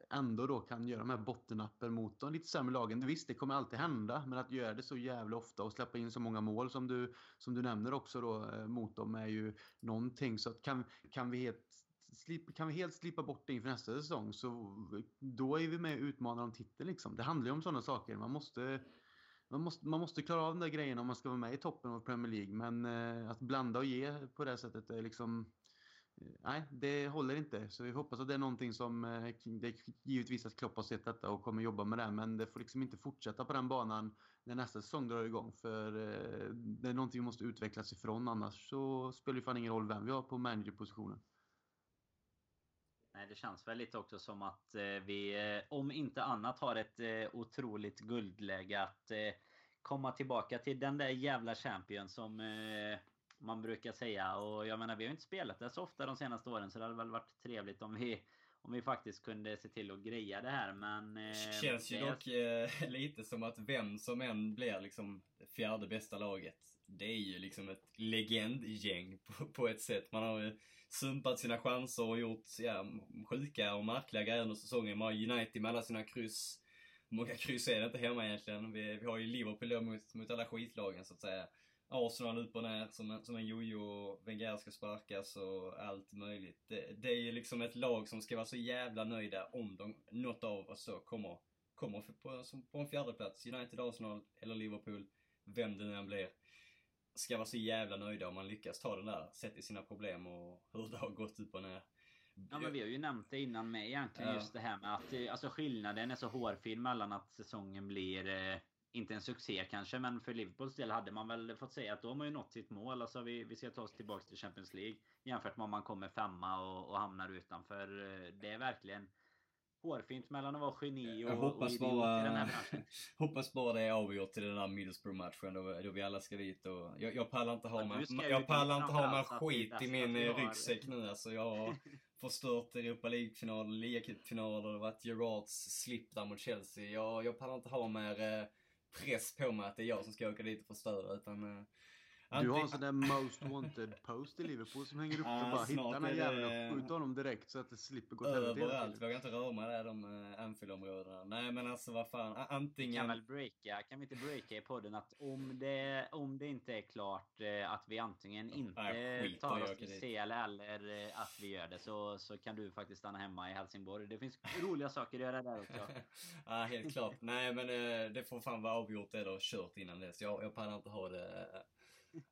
ändå då kan göra de här bottennappen mot de lite sämre lagen. Visst, det kommer alltid hända. Men att göra det så jävla ofta och släppa in så många mål som du, som du nämner också då eh, mot dem är ju någonting. Så att kan, kan vi helt slip, kan vi helt slippa bort det inför nästa säsong så då är vi med och utmanar om titeln liksom. Det handlar ju om sådana saker. Man måste man måste, man måste klara av de där grejerna om man ska vara med i toppen av Premier League. Men eh, att blanda och ge på det sättet är liksom... Eh, nej, det håller inte. Så vi hoppas att det är någonting som... Eh, det är givetvis att Klopp har sett detta och kommer jobba med det. Men det får liksom inte fortsätta på den banan när nästa säsong drar igång. För eh, det är någonting vi måste utvecklas ifrån. Annars så spelar det fan ingen roll vem vi har på managerpositionen. Nej, det känns väl lite också som att eh, vi, eh, om inte annat, har ett eh, otroligt guldläge att komma tillbaka till den där jävla champion som man brukar säga. Och jag menar, vi har ju inte spelat det så ofta de senaste åren så det hade väl varit trevligt om vi om vi faktiskt kunde se till att greja det här men... Eh, Känns ju det är- dock eh, lite som att vem som än blir liksom det fjärde bästa laget, det är ju liksom ett legendgäng på, på ett sätt. Man har ju sumpat sina chanser och gjort ja, sjuka och märkliga grejer under säsongen. Man har United med alla sina kryss. Hur många kryss är det inte hemma egentligen? Vi, vi har ju Liverpool mot, mot alla skitlagen så att säga. Arsenal upp och ner som en, som en jojo, Wenger ska sparkas och allt möjligt. Det, det är ju liksom ett lag som ska vara så jävla nöjda om de, något av oss då kommer, kommer på, som på en fjärde plats. United, Arsenal eller Liverpool, vem det nu än blir. Ska vara så jävla nöjda om man lyckas ta den där, sett i sina problem och hur det har gått upp och ner. Ja men vi har ju nämnt det innan med egentligen Ja. just det här med att eh, alltså skillnaden är så hårfin mellan att säsongen blir eh, inte en succé kanske men för Liverpools del hade man väl fått säga att då har man ju nått sitt mål. Alltså vi, vi ska ta oss tillbaks till Champions League jämfört med om man kommer femma och, och hamnar utanför. Eh, Det är verkligen hårfint mellan att vara geni och, Jag och hoppas idiot i den bara, här branschen. hoppas bara det är avgjort till den där Middlesbrough-matchen då, då vi alla ska dit och jag, jag pallar inte ha Ja, mig, jag pallar inte ha mig skit i min eh, ryggsäck nu alltså. Jag har förstört Europa League-finaler, ligacupfinaler, det har varit Gerards slip där mot Chelsea. Jag, jag pallar inte ha mer eh, press på mig att det är jag som ska åka dit och förstöra utan eh, du har en sån där most wanted post i Liverpool som hänger upp Ja, och bara hitta snart den här är jäveln det- och skjuta honom direkt så att det slipper gå till Överallt, vågar inte röra mig där de äh, Anfield-områdena. Nej men alltså vad fan, antingen... kan väl breaka, kan vi inte breaka i podden att om det, om det inte är klart eh, att vi antingen inte Nej, tar oss till. CL eller eh, att vi gör det så, så kan du faktiskt stanna hemma i Helsingborg. Det finns roliga saker att göra där också. ja, helt klart. Nej men eh, det får fan vara avgjort eller kört innan dess. Jag, jag pallar inte ha det.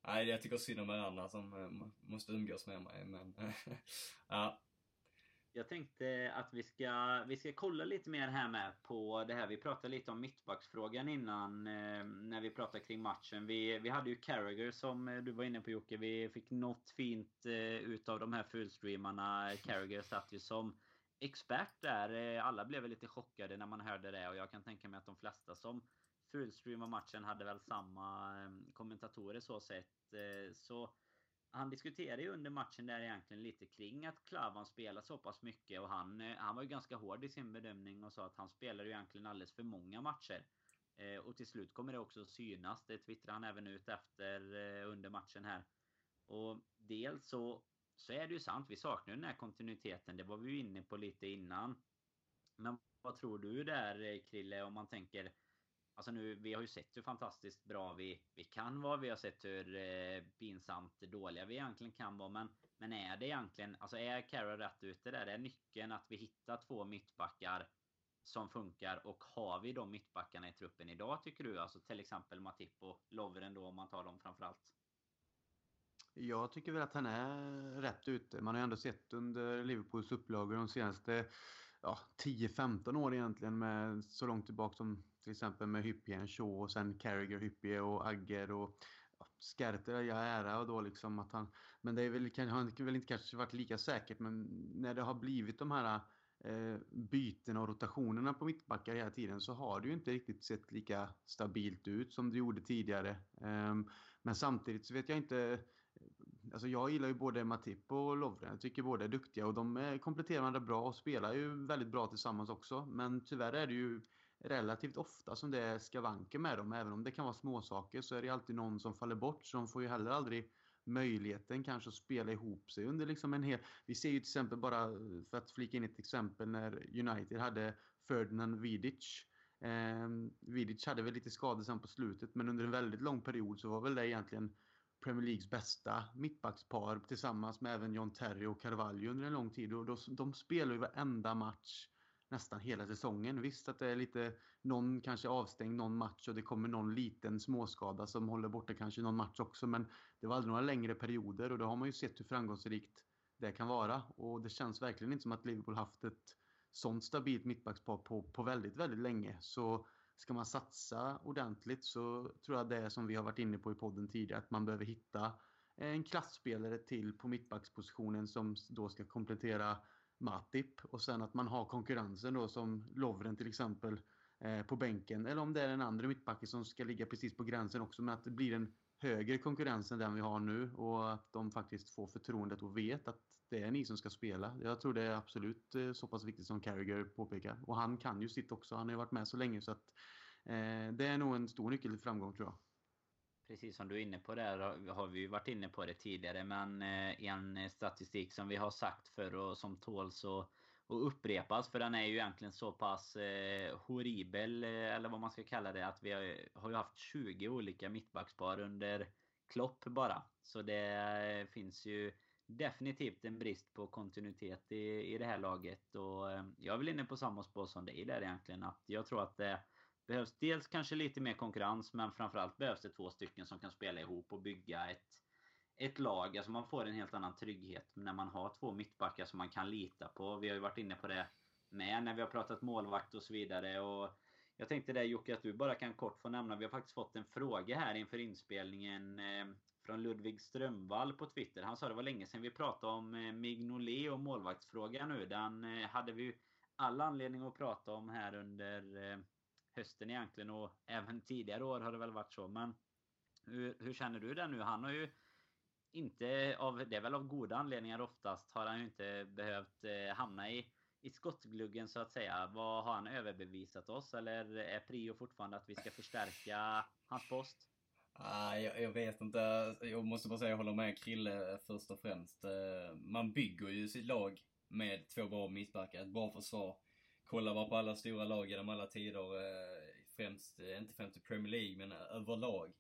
Nej, jag tycker synd om er andra som eh, måste umgås med mig men... Eh, ja. Jag tänkte att vi ska, vi ska kolla lite mer här med på det här. Vi pratade lite om mittbacksfrågan innan eh, när vi pratade kring matchen. Vi, vi hade ju Carragher som du var inne på Jocke. Vi fick något fint utav de här fullstreamarna. Carragher satt ju som expert där. Alla blev lite chockade när man hörde det och jag kan tänka mig att de flesta som fullstreama matchen hade väl samma eh, kommentatorer så sett. Eh, så han diskuterade ju under matchen där egentligen lite kring att Klavan spelar så pass mycket och han, eh, han var ju ganska hård i sin bedömning och sa att han spelar ju egentligen alldeles för många matcher. Och till slut kommer det också att synas. Det twittrar han även ut efter under matchen här. Och dels så, så är det ju sant, vi saknar ju den här kontinuiteten. Det var vi ju inne på lite innan. Men vad tror du där Krille om man tänker Alltså nu, vi har ju sett hur fantastiskt bra vi, vi kan vara. Vi har sett hur eh, pinsamt dåliga vi egentligen kan vara. Men, men är det egentligen, alltså är Carroll rätt ute där? Är nyckeln att vi hittar två mittbackar som funkar och har vi de mittbackarna i truppen idag tycker du? Alltså till exempel Matip och Lovren då om man tar dem framförallt. Jag tycker väl att han är rätt ute. Man har ju ändå sett under Liverpools upplagor de senaste ja, 10-15 år egentligen med så långt tillbaka som till exempel med Hyppie, Shaw och sen Carragher, Hyppie och Agger och ja, jag ära och då liksom att han... Men det är väl, kan, har väl inte kanske varit lika säkert men när det har blivit de här eh, byten och rotationerna på mittbackar hela tiden så har det ju inte riktigt sett lika stabilt ut som det gjorde tidigare. Eh, men samtidigt så vet jag inte Alltså jag gillar ju både Matip och Lovren. Jag tycker båda är duktiga och de eh, kompletterar varandra bra och spelar ju väldigt bra tillsammans också. Men tyvärr är det ju relativt ofta som det är skavanker med dem. Även om det kan vara småsaker så är det alltid någon som faller bort. Så de får ju heller aldrig möjligheten kanske att spela ihop sig under liksom en hel... Vi ser ju till exempel bara, för att flika in ett exempel, när United hade Ferdinand Vidic. Eh, Vidic hade väl lite skador sen på slutet men under en väldigt lång period så var väl det egentligen Premier Leagues bästa mittbackspar tillsammans med även John Terry och Carvalho under en lång tid. Och de, de spelar ju varenda match nästan hela säsongen. Visst att det är lite någon kanske avstängd någon match och det kommer någon liten småskada som håller borta kanske någon match också. Men det var aldrig några längre perioder och då har man ju sett hur framgångsrikt det kan vara. Och det känns verkligen inte som att Liverpool haft ett sånt stabilt mittbackspar på, på väldigt, väldigt länge. Så ska man satsa ordentligt så tror jag det är som vi har varit inne på i podden tidigare att man behöver hitta en klassspelare till på mittbackspositionen som då ska komplettera Matip och sen att man har konkurrensen då som Lovren till exempel eh, på bänken eller om det är den andra mittbacken som ska ligga precis på gränsen också men att det blir en högre konkurrens än den vi har nu och att de faktiskt får förtroendet och vet att det är ni som ska spela. Jag tror det är absolut eh, så pass viktigt som Carragher påpekar. Och han kan ju sitt också. Han har ju varit med så länge så att eh, det är nog en stor nyckel till framgång tror jag. Precis som du är inne på där har vi ju varit inne på det tidigare men eh, en statistik som vi har sagt för och som tåls att och upprepas för den är ju egentligen så pass eh, horribel eh, eller vad man ska kalla det att vi har, har ju haft 20 olika mittbackspar under Klopp bara. Så det eh, finns ju definitivt en brist på kontinuitet i, i det här laget. Och jag är väl inne på samma spår som dig där egentligen. Att jag tror att det behövs dels kanske lite mer konkurrens men framförallt behövs det två stycken som kan spela ihop och bygga ett, ett lag. Alltså man får en helt annan trygghet när man har två mittbackar som man kan lita på. Vi har ju varit inne på det med när vi har pratat målvakt och så vidare. Och jag tänkte det Jocke att du bara kan kort få nämna. Vi har faktiskt fått en fråga här inför inspelningen eh, från Ludvig Strömvall på Twitter. Han sa det var länge sedan vi pratade om eh, Mignolet och målvaktsfrågan nu. Den eh, hade vi all anledning att prata om här under hösten egentligen och även tidigare år har det väl varit så. Men hur, hur känner du det nu? Han har ju inte av, det är väl av goda anledningar oftast, har han ju inte behövt eh, hamna i, i skottgluggen så att säga. Vad har han överbevisat oss? Eller är prio fortfarande att vi ska förstärka hans post? Ah, jag, jag, vet inte. Jag måste bara säga jag håller med Krille först och främst. Eh, man bygger ju sitt lag med två bra mittbackar, ett bra försvar. Kolla bara på alla stora lag genom alla tider. Eh, främst, eh, inte främst i Premier League, men eh, överlag.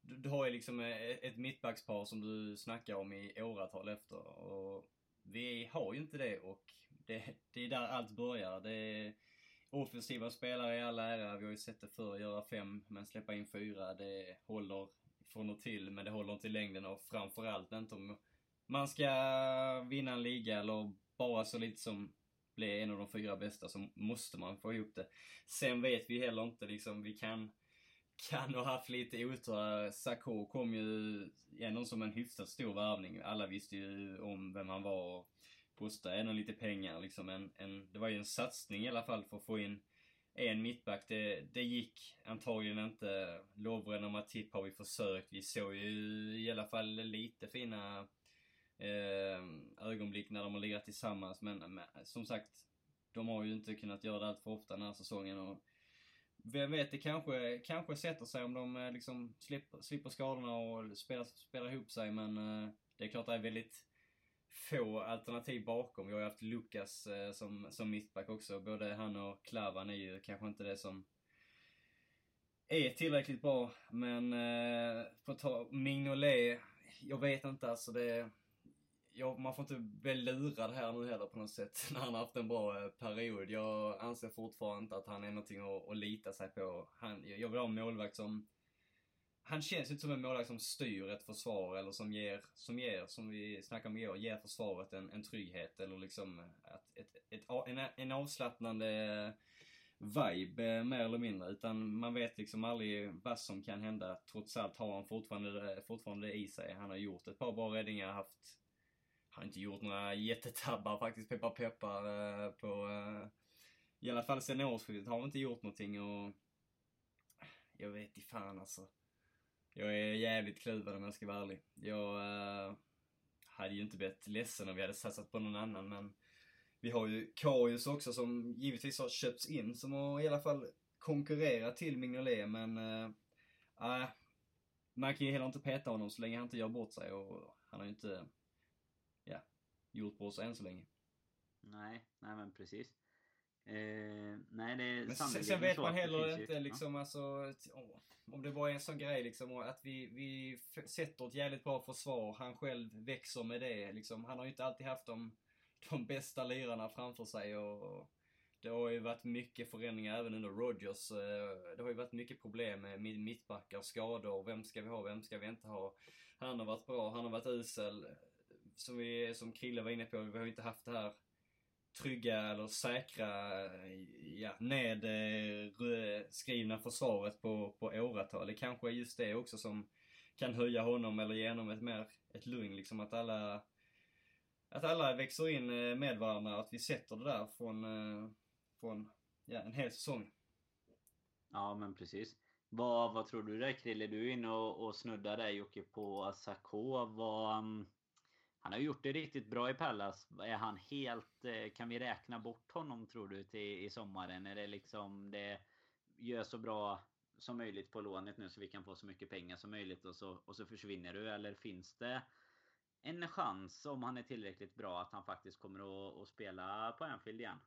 Du, du har ju liksom ett mittbackspar som du snackar om i åratal efter. Och vi har ju inte det och det, det är där allt börjar. Det är, offensiva spelare i all ära, vi har ju sett det förr, göra fem men släppa in fyra, det håller från och till, men det håller inte i längden och framförallt inte om man ska vinna en liga eller bara så lite som bli en av de fyra bästa så måste man få ihop det. Sen vet vi heller inte liksom, vi kan kan ha haft lite otur. Sakho kom ju ändå som en hyfsat stor värvning. Alla visste ju om vem han var och kostade ändå lite pengar liksom. En, en, det var ju en satsning i alla fall för att få in en mittback. Det, det gick antagligen inte. Lovren och Matip har vi försökt. Vi såg ju i alla fall lite fina Ehm, ögonblick när de har legat tillsammans. Men, men, som sagt, de har ju inte kunnat göra det allt för ofta den här säsongen. Och vem vet, det kanske, kanske sätter sig om de eh, liksom slipper, slipper skadorna och spelar, spelar ihop sig. Men eh, det är klart det är väldigt få alternativ bakom. Vi har ju haft Lukas eh, som, som mittback också. Både han och Klavan är ju kanske inte det som är tillräckligt bra. Men eh, på ta Mignolet, jag vet inte alltså det... Ja, man får inte bli lurad här nu heller på något sätt när han har haft en bra eh, period. Jag anser fortfarande inte att han är någonting att, att lita sig på. Han, jag vill ha en målvakt som han känns inte som en målvakt som styr ett försvar eller som ger, som ger, som vi snackade om igår, ger försvaret en, en trygghet eller liksom ett, ett, ett, en, en avslappnande eh, vibe eh, mer eller mindre. Utan man vet liksom aldrig vad som kan hända. Trots allt har han fortfarande, fortfarande det i sig. Han har gjort ett par bra räddningar, haft har inte gjort några jättetabbar faktiskt, peppar peppar eh, på eh, i alla fall sen årsskiftet har han inte gjort någonting och jag vet i fan alltså. Jag är jävligt kluven om jag ska vara ärlig. Jag uh, hade ju inte blivit ledsen om vi hade satsat på någon annan men vi har ju Karius också som givetvis har köpts in som har i alla fall konkurrerat till Mignolet men uh, uh, man kan ju heller inte peta honom så länge han inte gör bort sig och han har ju inte gjort bort sig än så länge. Nej, nej men precis. Eh, nej, det är Men sen, sen vet man heller inte liksom, ja. alltså, åh, om det är en sån grej liksom, att vi, vi sätter ett jävligt bra försvar, han själv växer med det liksom. Han har ju inte alltid haft de, de bästa lirarna framför sig och det har ju varit mycket förändringar även under Rogers. Eh, det har ju varit mycket problem med mittbackar, skador, vem ska vi ha, vem ska vi inte ha? Han har varit bra, han har varit usel. Som, vi, som Krille var inne på, vi har ju inte haft det här trygga eller säkra, ja, nedskrivna försvaret på, på åratal. Det kanske är just det också som kan höja honom eller ge honom ett mer, ett lugn liksom att alla att alla växer in eh, med varandra, att vi sätter det där från, eh, från ja, en hel säsong. Ja men precis. Vad, vad tror du där Krille? Du är inne och, och snuddar där Jocke på Asako. Vad, mm, han har gjort det riktigt bra i Pallas. Är han helt... Eh, kan vi räkna bort honom tror du till i sommaren? Är det liksom det gör så bra som möjligt på lånet nu så vi kan få så mycket pengar som möjligt och så, och så försvinner du? Eller finns det en chans om han är tillräckligt bra att han faktiskt kommer att, att spela på Anfield igen?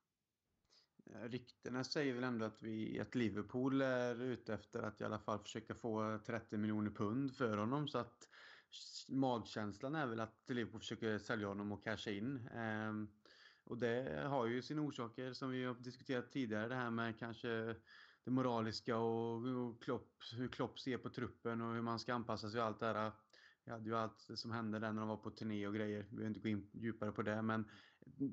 Ryktena säger väl ändå att, vi, att Liverpool är ute efter att i alla fall försöka få 30 miljoner pund för honom. Så att magkänslan är väl att Liverpool försöker sälja honom och casha in. Ehm, och det har ju sina orsaker som vi har diskuterat tidigare. Det här med kanske det moraliska och, och Klopp, hur Klopp ser på truppen och hur man ska anpassa sig och allt det här. Vi hade ju allt som hände där när de var på turné och grejer. Vi behöver inte gå in djupare på det. Men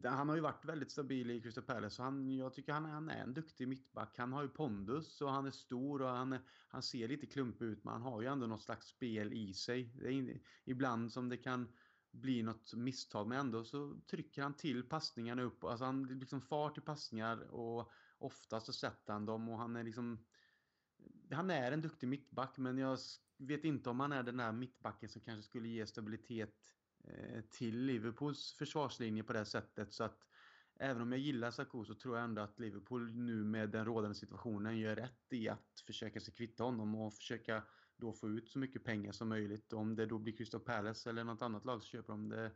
han har ju varit väldigt stabil i Crystal Palace. så han, jag tycker han, han är en duktig mittback. Han har ju pondus och han är stor och han, han ser lite klumpig ut. Men han har ju ändå något slags spel i sig. Det är ibland som det kan bli något misstag. Men ändå så trycker han till passningarna upp. Alltså han liksom far till passningar och oftast så sätter han dem. Och han är liksom... Han är en duktig mittback men jag vet inte om han är den där mittbacken som kanske skulle ge stabilitet Eh, till Liverpools försvarslinje på det sättet. Så att även om jag gillar Sarko så tror jag ändå att Liverpool nu med den rådande situationen gör rätt i att försöka sig kvitta honom och försöka då få ut så mycket pengar som möjligt. Om det då blir Crystal Palace eller något annat lag som köper dem, det,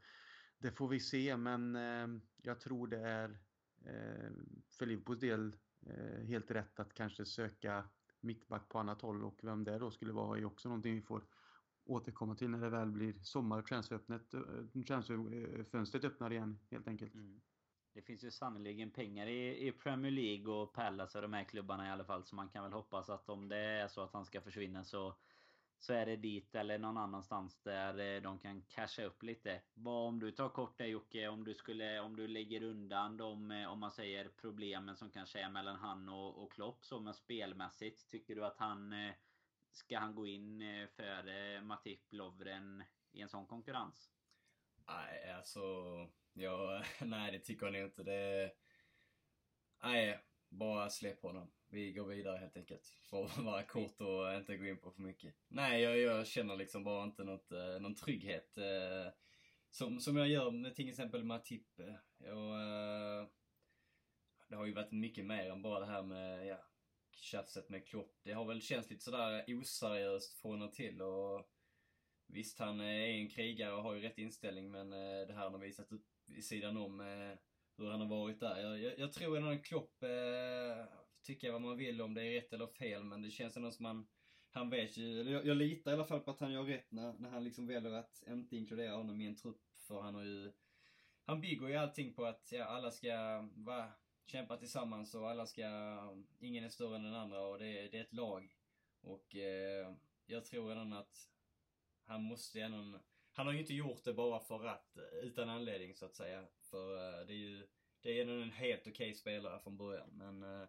det får vi se. Men eh, jag tror det är eh, för Liverpools del eh, helt rätt att kanske söka mittback på annat håll och vem det då skulle vara är också någonting vi får återkomma till när det väl blir sommar och transferfönstret eh, öppnar igen helt enkelt. Mm. Det finns ju sannerligen pengar i, i Premier League och Palace och de här klubbarna i alla fall så man kan väl hoppas att om det är så att han ska försvinna så så är det dit eller någon annanstans där eh, de kan casha upp lite. Vad om du tar kort det Jocke, om du skulle, om du lägger undan de, eh, om man säger problemen som kanske är mellan han och, och Klopp så med spelmässigt. Tycker du att han eh, ska han gå in eh, före Matip Lovren i en sån konkurrens? Nej, alltså, ja, nej det tycker jag nog inte. Det, nej, bara släpp honom vi går vidare helt enkelt. För att vara kort och inte gå in på för mycket. Nej, jag, jag känner liksom bara inte något, eh, någon trygghet. Eh, som, som jag gör med till exempel Matip. Jag, det har ju varit mycket mer än bara det här med ja, tjafset med Klopp. Det har väl känts lite sådär oseriöst från och till. Och visst, han eh, är en krigare och har ju rätt inställning men eh, det här han har visat upp i sidan om eh, hur han har varit där. Jag, jag, jag tror ändå att Klopp tycka vad man vill om det är rätt eller fel, men det känns ändå som man han vet ju, eller jag, jag litar i alla fall på att han gör rätt när, när han liksom väljer att inte inkludera honom i en trupp, för han har ju... Han bygger ju allting på att ja, alla ska va, kämpa tillsammans och alla ska... Ingen är större än den andra och det, det är ett lag. Och eh, jag tror redan att han måste ändå... Han har ju inte gjort det bara för att, utan anledning så att säga. För eh, det är ju, det är ändå en helt okej okay spelare från början, men... Eh,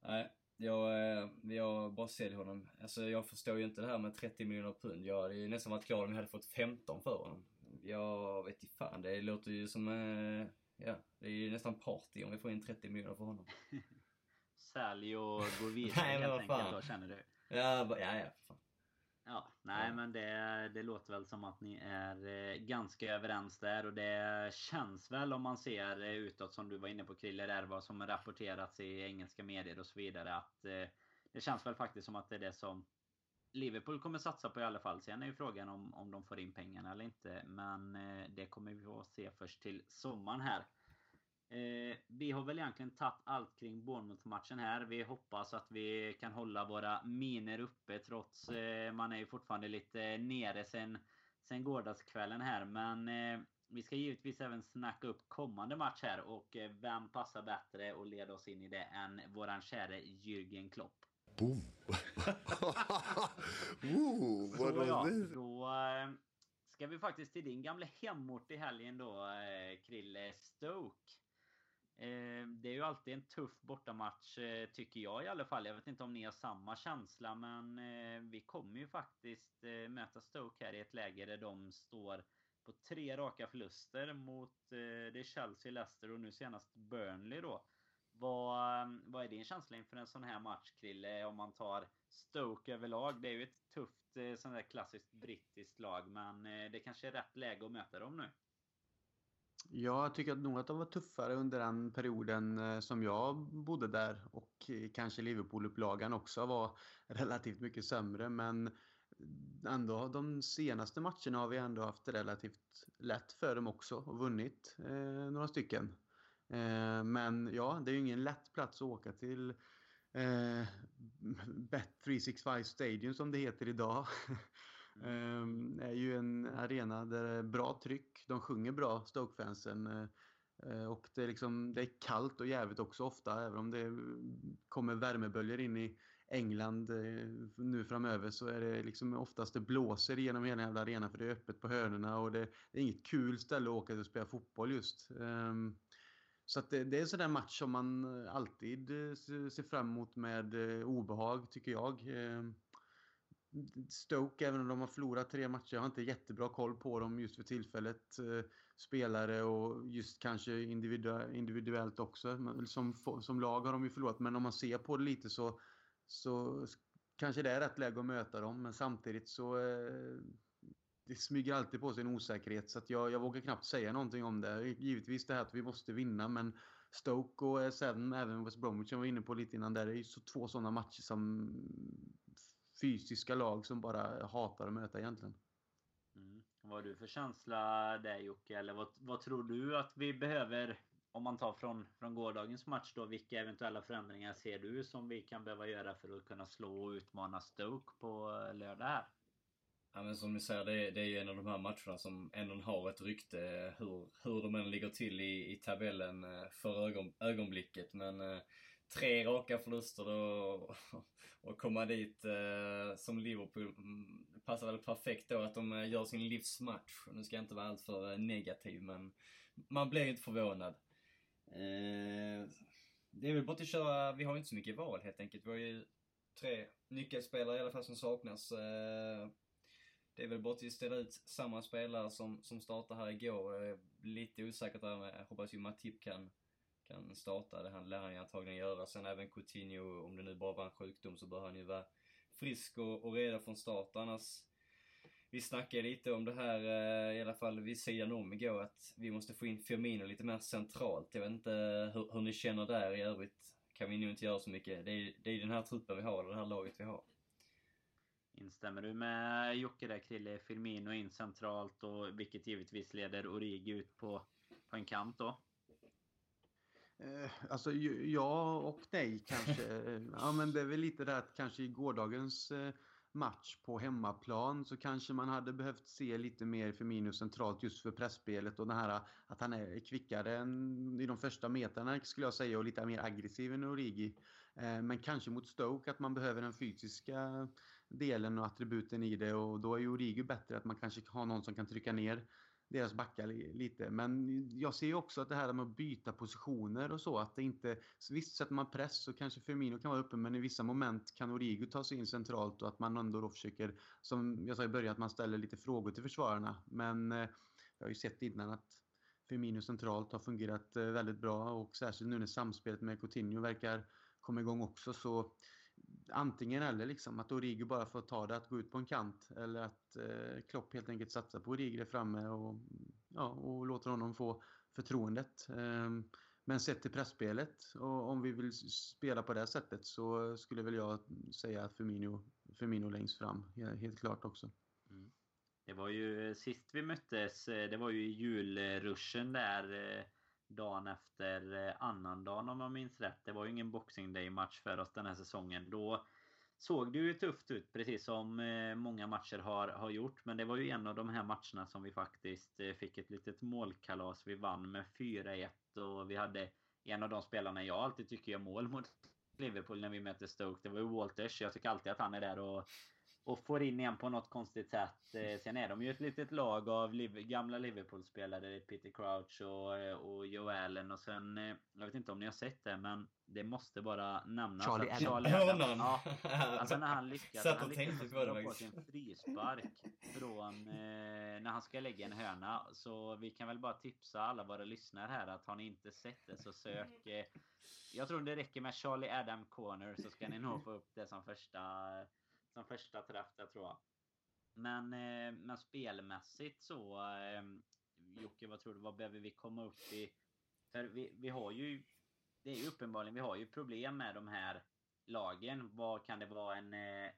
nej, jag, eh, jag bara säljer honom. Alltså jag förstår ju inte det här med 30 miljoner pund. Jag hade ju nästan varit glad om jag hade fått 15 för honom. Jag vet inte fan, det låter ju som, eh, ja, det är ju nästan party om vi får in 30 miljoner för honom. Sälj och gå vidare Nej, helt enkelt fan. då, känner du? Ja, ja, ja, för fan. Ja, nej Ja. men det, det låter väl som att ni är eh, ganska överens där och det känns väl om man ser eh, utåt som du var inne på Krille där vad som rapporterats i engelska medier och så vidare att eh, det känns väl faktiskt som att det är det som Liverpool kommer satsa på i alla fall. Sen är ju frågan om, om de får in pengarna eller inte. Men eh, det kommer vi att se först till sommaren här. Eh, vi har väl egentligen tagit allt kring Bournemouth-matchen här. Vi hoppas att vi kan hålla våra miner uppe trots eh, man är ju fortfarande lite eh, nere sen, sen gårdagskvällen här. Men eh, vi ska givetvis även snacka upp kommande match här och eh, vem passar bättre och leda oss in i det än våran käre Jürgen Klopp. Boom. Ooh, what Så ja, då eh, ska vi faktiskt till din gamla hemort i helgen då, eh, Krille Stoke. Eh, det är ju alltid en tuff bortamatch, tycker jag i alla fall. Jag vet inte om ni har samma känsla, men vi kommer ju faktiskt möta Stoke här i ett läge där de står på tre raka förluster mot det Chelsea, Leicester och nu senast Burnley då. Vad, ehm, vad är din känsla inför en sån här match Krille? Om man tar Stoke överlag. Det är ju ett tufft eh, sån sånt där klassiskt brittiskt lag. Men eh, det kanske är rätt läge att möta dem nu. Ja, jag tycker nog att de var tuffare under den perioden eh, som jag bodde där och kanske Liverpool-upplagan också var relativt mycket sämre. Men ändå de senaste matcherna har vi ändå haft relativt lätt för dem också och vunnit eh, några stycken. Eh, men ja, det är ju ingen lätt plats att åka till eh, Bet365 Stadium som det heter idag. Ehm, är ju en arena där det är bra tryck. De sjunger bra, Stoke-fansen. eh, eh, Och det är, liksom, det är kallt och jävligt också ofta. Även om det kommer värmeböljor in i England eh, nu framöver så är det liksom oftast det blåser genom hela jävla arenan för det är öppet på hörnorna och det, det är inget kul ställe att åka till och spela fotboll just. Ehm, så att det, det är en sån där match som man eh, alltid eh, ser fram emot med eh, obehag tycker jag. Ehm, Stoke, även om de har förlorat tre matcher, jag har inte jättebra koll på dem just för tillfället. Spelare och just kanske individu- individuellt också. Som, som lag har de ju förlorat, men om man ser på det lite så, så kanske det är rätt läge att möta dem. Men samtidigt så det smyger alltid på sig en osäkerhet så att jag, jag vågar knappt säga någonting om det. Givetvis det här att vi måste vinna men Stoke och sen även West Bromwich som jag var inne på lite innan där, det är ju så två sådana matcher som fysiska lag som bara hatar att möta egentligen. Mm. Vad har du för känsla där Jocke? Eller vad, vad tror du att vi behöver? Om man tar från, från gårdagens match då. Vilka eventuella förändringar ser du som vi kan behöva göra för att kunna slå och utmana Stoke på lördag här? Ja men som ni säger, det är, det är ju en av de här matcherna som ändå har ett rykte eh, hur, hur de än ligger till i, i tabellen eh, för ögon, ögonblicket. Men eh, tre raka förluster då och komma dit eh, som Liverpool mm, passar väl perfekt då att de eh, gör sin livsmatch. Nu ska jag inte vara alltför negativ men man blir ju inte förvånad. Eh, det är väl bara att köra, vi har ju inte så mycket val helt enkelt. Vi har ju tre nyckelspelare i alla fall som saknas. Eh, det är väl bara att ställa ut samma spelare som, som startade här igår. Jag är lite osäker där, med, jag hoppas ju Matip kan, kan starta. Det han lär han ju antagligen göra. Sen även Coutinho, om det nu bara var en sjukdom så bör han ju vara frisk och, och redo från start. Annars, vi snackade lite om det här, eh, i alla fall vid sidan om igår, att vi måste få in Firmino lite mer centralt. Jag vet inte hur, hur ni känner där i övrigt. Kan vi nog inte göra så mycket. Det är, det är den här truppen vi har, det här laget vi har. Instämmer du med Jocke där Krille? Firmino in centralt och vilket givetvis leder Origi ut på, på en kant då? Eh, alltså ja och nej kanske. ja men det är väl lite det att kanske i gårdagens eh, match på hemmaplan så kanske man hade behövt se lite mer Firmino centralt just för pressspelet och det här att han är kvickare än i de första metrarna skulle jag säga och lite mer aggressiv än Origi. Eh, men kanske mot Stoke att man behöver den fysiska delen och attributen i det och då är ju Origo bättre att man kanske har någon som kan trycka ner deras backar lite. Men jag ser ju också att det här med att byta positioner och så, att det inte... Visst, sätter man press så kanske Firmino kan vara uppe, men i vissa moment kan Origo ta sig in centralt och att man ändå då försöker, som jag sa i början, att man ställer lite frågor till försvararna. Men eh, jag har ju sett innan att Firmino centralt har fungerat eh, väldigt bra och särskilt nu när samspelet med Coutinho verkar komma igång också så antingen eller liksom att Origo bara får ta det att gå ut på en kant eller att eh, Klopp helt enkelt satsar på Origo där framme och, ja, och låter honom få förtroendet. Eh, men sett till pressspelet och om vi vill spela på det sättet så skulle väl jag säga Firmino, Firmino längst fram, helt klart också. Mm. Det var ju eh, sist vi möttes, eh, det var ju julruschen där eh, dagen efter eh, annandagen om jag minns rätt. Det var ju ingen Boxing Day-match för oss den här säsongen. Då såg det ju tufft ut, precis som eh, många matcher har, har gjort. Men det var ju en av de här matcherna som vi faktiskt eh, fick ett litet målkalas. Vi vann med 4-1 och vi hade en av de spelarna jag alltid tycker gör mål mot Liverpool när vi möter Stoke. Det var ju Walters. Jag tycker alltid att han är där och och får in en på något konstigt sätt. Eh, sen är de ju ett litet lag av gamla Liverpool-spelare. Peter Crouch och, eh, och Joe Allen och sen... Eh, jag vet inte om ni har sett det men det måste bara nämnas Charlie att Charlie Adam. Ja, alltså när han lyckas, Satt han lyckas det på sin frispark från eh, när han ska lägga en hörna. Så vi kan väl bara tipsa alla våra lyssnare här att har ni inte sett det så sök. Eh, jag tror det räcker med Charlie Adam Corner så ska ni nog få upp det som första som första träff där tror jag. Men, eh, men spelmässigt så eh, Jocke, vad tror du? Vad behöver vi komma upp i? För vi, vi har ju Det är ju uppenbarligen, vi har ju problem med de här lagen. Vad kan det vara en, eh,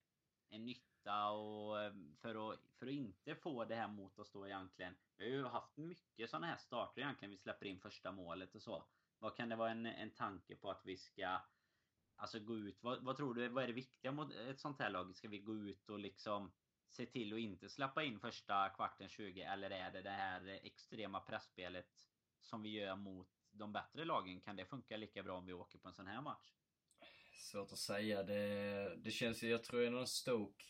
en nytta och eh, för att, för att inte få det här mot oss då egentligen. Vi har ju haft mycket sådana här starter egentligen. Vi släpper in första målet och så. Vad kan det vara en, en tanke på att vi ska Alltså gå ut. Vad, vad, tror du? Vad är det viktiga mot ett sånt här lag? Ska vi gå ut och liksom se till att inte släppa in första kvarten 20? Eller är det det här extrema pressspelet som vi gör mot de bättre lagen? Kan det funka lika bra om vi åker på en sån här match? Svårt att säga. Det, det känns ju, jag tror ändå Stoke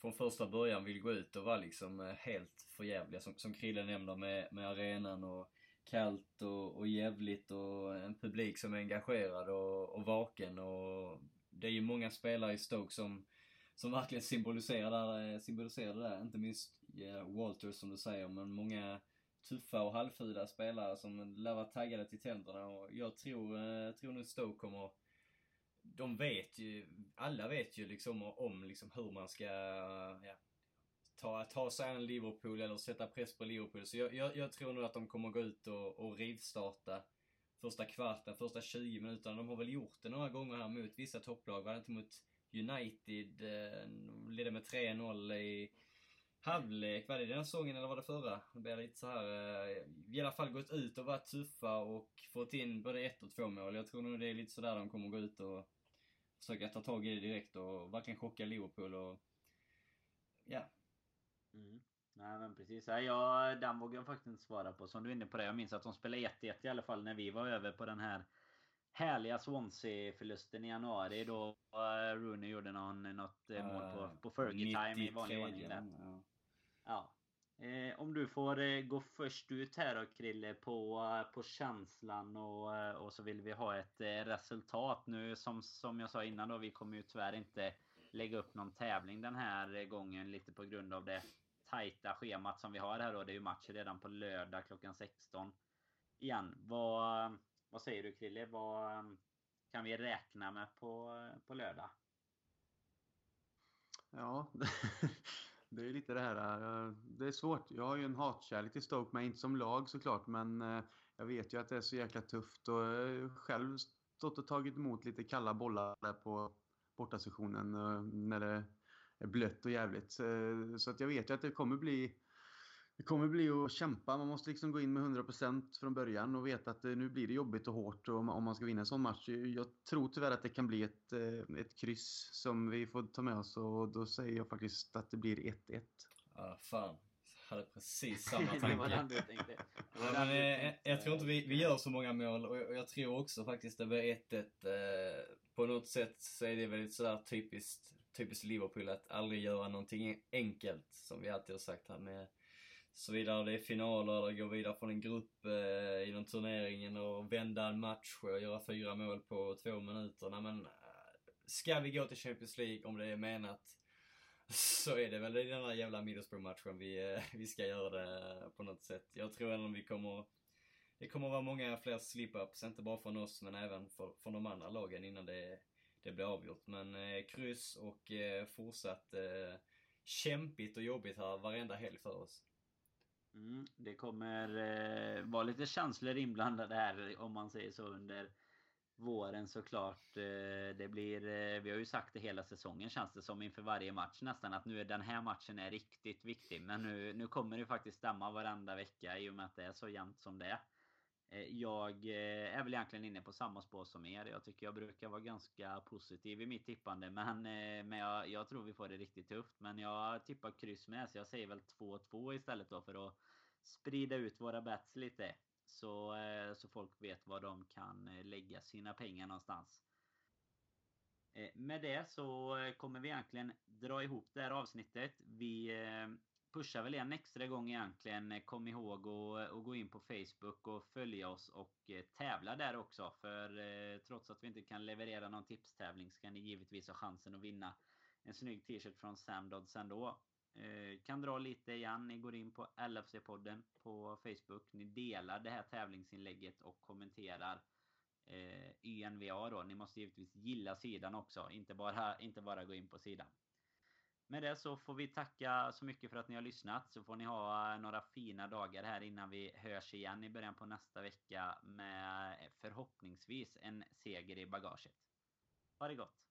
från första början vill gå ut och vara liksom eh, helt förjävliga. Som, som Krille nämnde med, med arenan och kallt och, och jävligt och en publik som är engagerad och, och vaken och det är ju många spelare i Stoke som, som verkligen symboliserar, eh, symboliserar det där. Inte minst yeah, Walter som du säger, men många tuffa och halvfula spelare som lär vara taggade till tänderna och jag tror, eh, tror nog Stoke kommer de vet ju, alla vet ju liksom om liksom hur man ska ja, ta, ta sig an Liverpool eller sätta press på Liverpool. Så jag, jag, jag tror nog att de kommer gå ut och, och rivstarta första kvarten, första 20 minuterna. De har väl gjort det några gånger här mot vissa topplag. Var det inte mot United? Eh, ledde med 3-0 i halvlek. Var det den säsongen eller var det förra? Det blir lite så här. Eh, I alla fall gått ut och varit tuffa och fått in både ett och två mål. Jag tror nog det är lite sådär de kommer gå ut och försöka ta tag i det direkt och verkligen chocka Liverpool och ja, Mm. Nej men precis. Ja, den vågar jag faktiskt inte svara på. Som du är inne på det. Jag minns att de spelade 1-1 i alla fall när vi var över på den här härliga Swansea-förlusten i januari då eh, Rooney gjorde någon, något uh, mål på, på Fergie-time i vanlig ordning. Ja. ja. Eh, om du får eh, gå först ut här då Krille på, på känslan och, och så vill vi ha ett resultat nu som, som jag sa innan då. Vi kommer ju tyvärr inte lägga upp någon tävling den här gången lite på grund av det tajta schemat som vi har här då. Det är ju match redan på lördag klockan 16. Igen, vad, vad säger du Krille? Vad kan vi räkna med på, på lördag? Ja, det är lite det här. Det är svårt. Jag har ju en hatkärlek till Stoke, men inte som lag såklart. Men eh, jag vet ju att det är så jäkla tufft och eh, själv stått och tagit emot lite kalla bollar där på bortasessionen eh, när det blött och jävligt. Så att jag vet ju att det kommer bli Det kommer bli att kämpa. Man måste liksom gå in med 100% från början och veta att nu blir det jobbigt och hårt om man ska vinna en sån match. Jag tror tyvärr att det kan bli ett, ett kryss som vi får ta med oss och då säger jag faktiskt att det blir 1-1. Ja, fan hade precis samma tanke. det var den du tänkte. Men, eh, jag tror inte vi, vi gör så många mål och jag, och jag tror också faktiskt det blir 1-1. Eh, på något sätt så är det väldigt sådär typiskt, typiskt Liverpool att aldrig göra någonting enkelt som vi alltid har sagt här med såvida det är finaler eller gå vidare från en grupp eh, inom turneringen och vända en match och göra fyra mål på två minuter. Nej, men, eh, ska vi gå till Champions League om det är menat så är det väl i den där jävla Middlesbrough-matchen vi, eh, vi ska göra det eh, på något sätt. Jag tror ändå vi kommer... Det kommer vara många fler slip-ups, inte bara från oss men även för, från de andra lagen innan det, det blir avgjort. Men eh, kryss och eh, fortsatt eh, kämpigt och jobbigt här varenda helg för oss. Mm, det kommer eh, vara lite känslor inblandade här om man säger så under våren såklart. Eh, det blir, eh, vi har ju sagt det hela säsongen känns det som inför varje match nästan att nu är den här matchen är riktigt viktig. Men nu, nu kommer det faktiskt stämma varenda vecka i och med att det är så jämnt som det är. Eh, jag eh, är väl egentligen inne på samma spår som er. Jag tycker jag brukar vara ganska positiv i mitt tippande. Men, eh, men jag, jag tror vi får det riktigt tufft. Men jag tippar kryss med så jag säger väl 2-2 istället då för att sprida ut våra bets lite. Så, så folk vet var de kan lägga sina pengar någonstans. Med det så kommer vi egentligen dra ihop det här avsnittet. Vi pushar väl en extra gång egentligen. Eh, kom ihåg eh, att gå in på Facebook och följa oss och eh, tävla där också. För trots att vi inte kan leverera någon tipstävling så kan ni givetvis ha chansen att vinna en snygg t-shirt från Sam Dodds ändå. Eh, kan dra lite igen. Ni går in på LFC-podden på Facebook. Ni delar det här tävlingsinlägget och kommenterar eh, YNVA då. Ni måste givetvis gilla sidan också. Inte bara, inte bara gå in på sidan. Med det så får vi tacka så mycket för att ni har lyssnat. Så får ni ha eh, några fina dagar här innan vi hörs igen i början på nästa vecka med eh, förhoppningsvis en seger i bagaget. Ha det gott!